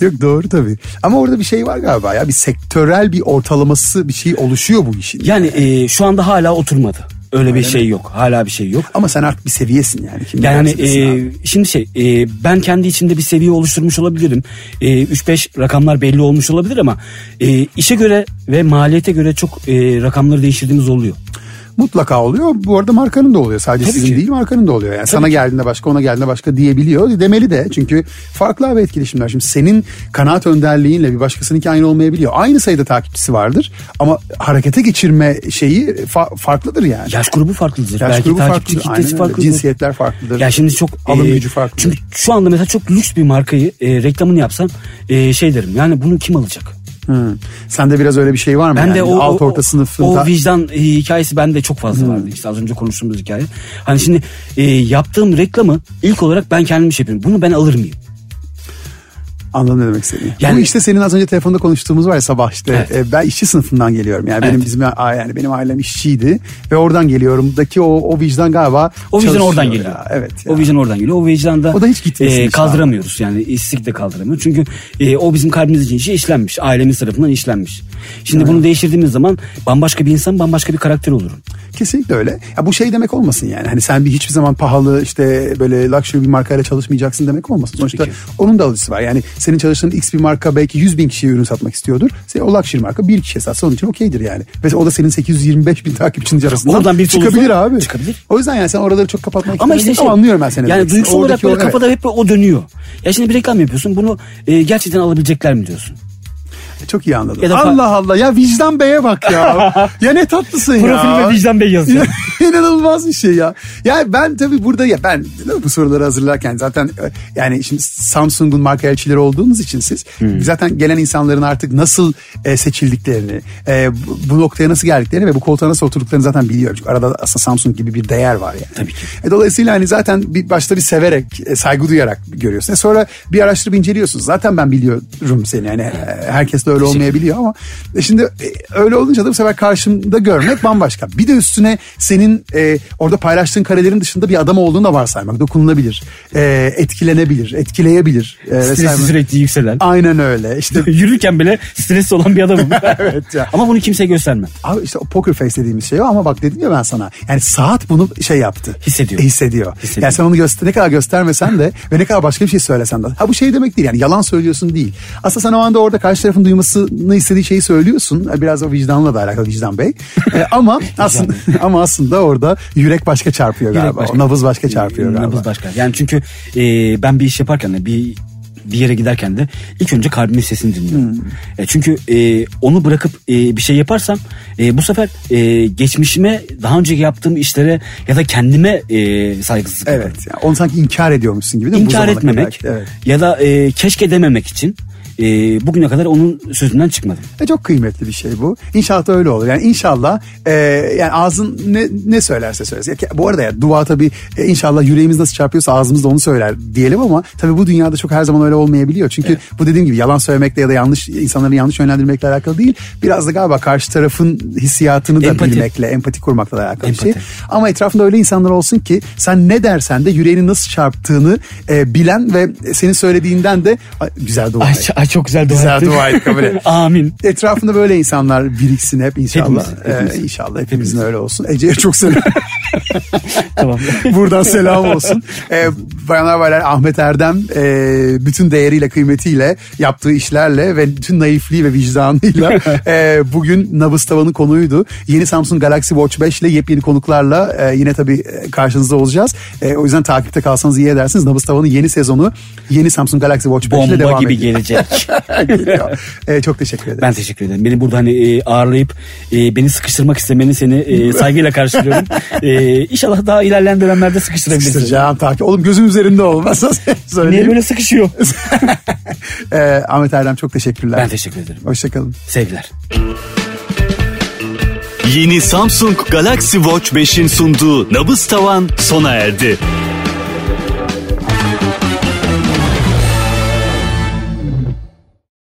Yok doğru tabii. Ama orada bir şey var galiba ya. Bir sektörel bir ortalaması bir şey oluşuyor bu işin. Yani e, şu anda hala oturmadı. Öyle bir şey yok. Hala bir şey yok. Ama sen artık bir seviyesin yani. Kim Yani e, abi. şimdi şey e, ben kendi içimde bir seviye oluşturmuş olabilirim. E, 3-5 rakamlar belli olmuş olabilir ama e, işe göre ve maliyete göre çok e, rakamları değiştirdiğimiz oluyor. Mutlaka oluyor. Bu arada markanın da oluyor. Sadece Tabii sizin ki. değil markanın da oluyor. Yani sana geldiğinde başka ona geldiğinde başka diyebiliyor. Demeli de. Çünkü farklı abi etkileşimler. Şimdi senin kanaat önderliğinle bir başkasınınki aynı olmayabiliyor. Aynı sayıda takipçisi vardır. Ama harekete geçirme şeyi fa- farklıdır yani. Yaş grubu farklıdır. Yaş Belki grubu takipçi farklıdır. kitlesi farklıdır. Cinsiyetler farklıdır. Ya şimdi çok Alım e, gücü farklıdır. Çünkü şu anda mesela çok lüks bir markayı e, reklamını yapsam e, şey derim. Yani bunu kim alacak? Hı. Sende biraz öyle bir şey var mı? Ben yani? de o, alt orta sınıfında. o vicdan e, hikayesi bende çok fazla vardı. İşte az önce konuştuğumuz hikaye. Hani şimdi e, yaptığım reklamı ilk olarak ben kendim şey yapıyorum. Bunu ben alır mıyım? Anladım ne demek istediğini. Yani- Bu işte senin az önce telefonda konuştuğumuz var ya sabah işte. Evet. E, ben işçi sınıfından geliyorum. Yani benim Evet. bizim a- yani benim ailem işçiydi ve oradan geliyorumdaki o o vicdan galiba O vicdan oradan ya. geliyor. Evet. ya. O vicdan oradan geliyor. O vicdanda O da hiç gitmesin e, kaldıramıyoruz. Yani istik de kaldıramıyoruz. Çünkü e, o bizim kalbimiz için işlenmiş. Ailemiz tarafından işlenmiş. Şimdi bunu değiştirdiğimiz zaman bambaşka bir insan, bambaşka bir karakter olurum. Kesinlikle öyle. Ya bu şey demek olmasın yani. Hani sen bir hiçbir zaman pahalı işte böyle luxury bir markayla çalışmayacaksın demek olmasın. Sonuçta onun da alıcısı var. Yani senin çalıştığın X bir marka belki 100 bin kişiye ürün satmak istiyordur. Sen o luxury marka bir kişiye satsa onun için okeydir yani. Ve o da senin 825 bin takipçinin arasından Oradan bir çıkabilir olursa abi. çıkabilir. O yüzden yani sen oraları çok kapatmak Ama işte ama şey, anlıyorum ben seni. Yani duygusal olarak böyle kafada hep o dönüyor. Ya şimdi bir reklam yapıyorsun bunu e, gerçekten alabilecekler mi diyorsun? Çok iyi anladım. Ya da Allah Allah ya vicdan beye bak ya. [laughs] ya ne tatlısın ya. Profilime Vicdan Bey yazacağım. [laughs] İnanılmaz bir şey ya. Ya ben tabii burada ya ben bu soruları hazırlarken zaten e, yani şimdi Samsung'un marka elçileri olduğunuz için siz Hmm. zaten gelen insanların artık nasıl e, seçildiklerini, e, bu, noktaya nasıl geldiklerini ve bu koltuğa nasıl oturduklarını zaten biliyorum. Çünkü arada aslında Samsung gibi bir değer var yani. Tabii ki. E, dolayısıyla hani zaten bir başta bir severek, e, saygı duyarak görüyorsun. E, sonra bir araştırıp inceliyorsun. Zaten ben biliyorum seni. Yani e, herkes de öyle olmayabiliyor ama e, şimdi e, öyle olunca da bu sefer karşımda görmek bambaşka. Bir de üstüne senin e, orada paylaştığın karelerin dışında bir adam olduğunu da varsaymak. Dokunulabilir, e, etkilenebilir, etkileyebilir. E, vesaire. Stresi sürekli yükselen. Aynen öyle. İşte [laughs] Yürürken bile stresli olan bir adamım. [laughs] Evet ya. Ama bunu kimseye göstermem. Abi işte o poker face dediğimiz şey o ama bak dedim ya ben sana. Yani saat bunu şey yaptı. Hissediyor. E, hissediyor. Hissediyor. Yani sen onu göster ne kadar göstermesen de ve ne kadar başka bir şey söylesen de. Ha bu şey demek değil yani yalan söylüyorsun değil. Aslında sen o anda orada karşı tarafın duymasını istediği şeyi söylüyorsun. Biraz o vicdanla da alakalı vicdan bey. E, ama [laughs] aslında [laughs] ama aslında orada yürek başka çarpıyor Yürek galiba. başka. O nabız başka çarpıyor galiba. Nabız başka. Yani çünkü e, ben bir iş yaparken de bir bir yere giderken de ilk önce kalbimin sesini dinliyorum. Hmm. E, çünkü e, onu bırakıp e, bir şey yaparsam e, bu sefer e, geçmişime daha önceki yaptığım işlere ya da kendime e, saygısızlık yaparım. Evet. Yani onu sanki inkar ediyormuşsun gibi değil mi? Bu İnkar etmemek. Evet. ya da e, keşke dememek için e, bugüne kadar onun sözünden çıkmadım. E çok kıymetli bir şey bu. İnşallah da öyle olur. Yani inşallah e, yani ağzın ne, ne söylerse söylesin. Bu arada ya dua tabii e, inşallah yüreğimiz nasıl çarpıyorsa ağzımız da onu söyler diyelim ama tabii bu dünyada çok her zaman öyle olmayabiliyor. Çünkü evet. bu dediğim gibi yalan söylemekle ya da yanlış insanları yanlış yönlendirmekle alakalı değil. Biraz da galiba karşı tarafın hissiyatını da empati. bilmekle, empati kurmakla da alakalı empati. bir şey. Ama etrafında öyle insanlar olsun ki sen ne dersen de yüreğinin nasıl çarptığını e, bilen ve senin söylediğinden de ay, güzel dua ay. Ay çok güzel dua Güzel dua et kabul et. [laughs] Amin. Etrafında böyle insanlar biriksin hep inşallah. Hepimiz, hepimiz. Ee, inşallah hepimizin hepimiz. öyle olsun. Ece'ye çok selam. [laughs] tamam. [laughs] Buradan selam olsun. Ee, bayanlar baylar Ahmet Erdem e, bütün değeriyle kıymetiyle yaptığı işlerle ve bütün naifliği ve vicdanıyla e, bugün Nabız Tavan'ın konuydu. Yeni Samsung Galaxy Watch 5 ile yepyeni konuklarla e, yine tabii karşınızda olacağız. E, o yüzden takipte kalsanız iyi edersiniz. Nabız Tavan'ın yeni sezonu yeni Samsung Galaxy Watch 5 ile devam Bomba gibi gelecek. [laughs] e, çok teşekkür ederim. Ben teşekkür ederim. Beni burada hani e, ağırlayıp e, beni sıkıştırmak istemeni seni e, [laughs] saygıyla karşılıyorum. e, inşallah daha ilerleyen dönemlerde sıkıştırabilirsin. Sıkıştıracağım takip. Oğlum gözüm üzerinde olmaz. [laughs] Niye böyle sıkışıyor? e, Ahmet Erdem çok teşekkürler. Ben teşekkür ederim. Hoşçakalın. Sevgiler. Yeni Samsung Galaxy Watch 5'in sunduğu Nabız Tavan sona erdi.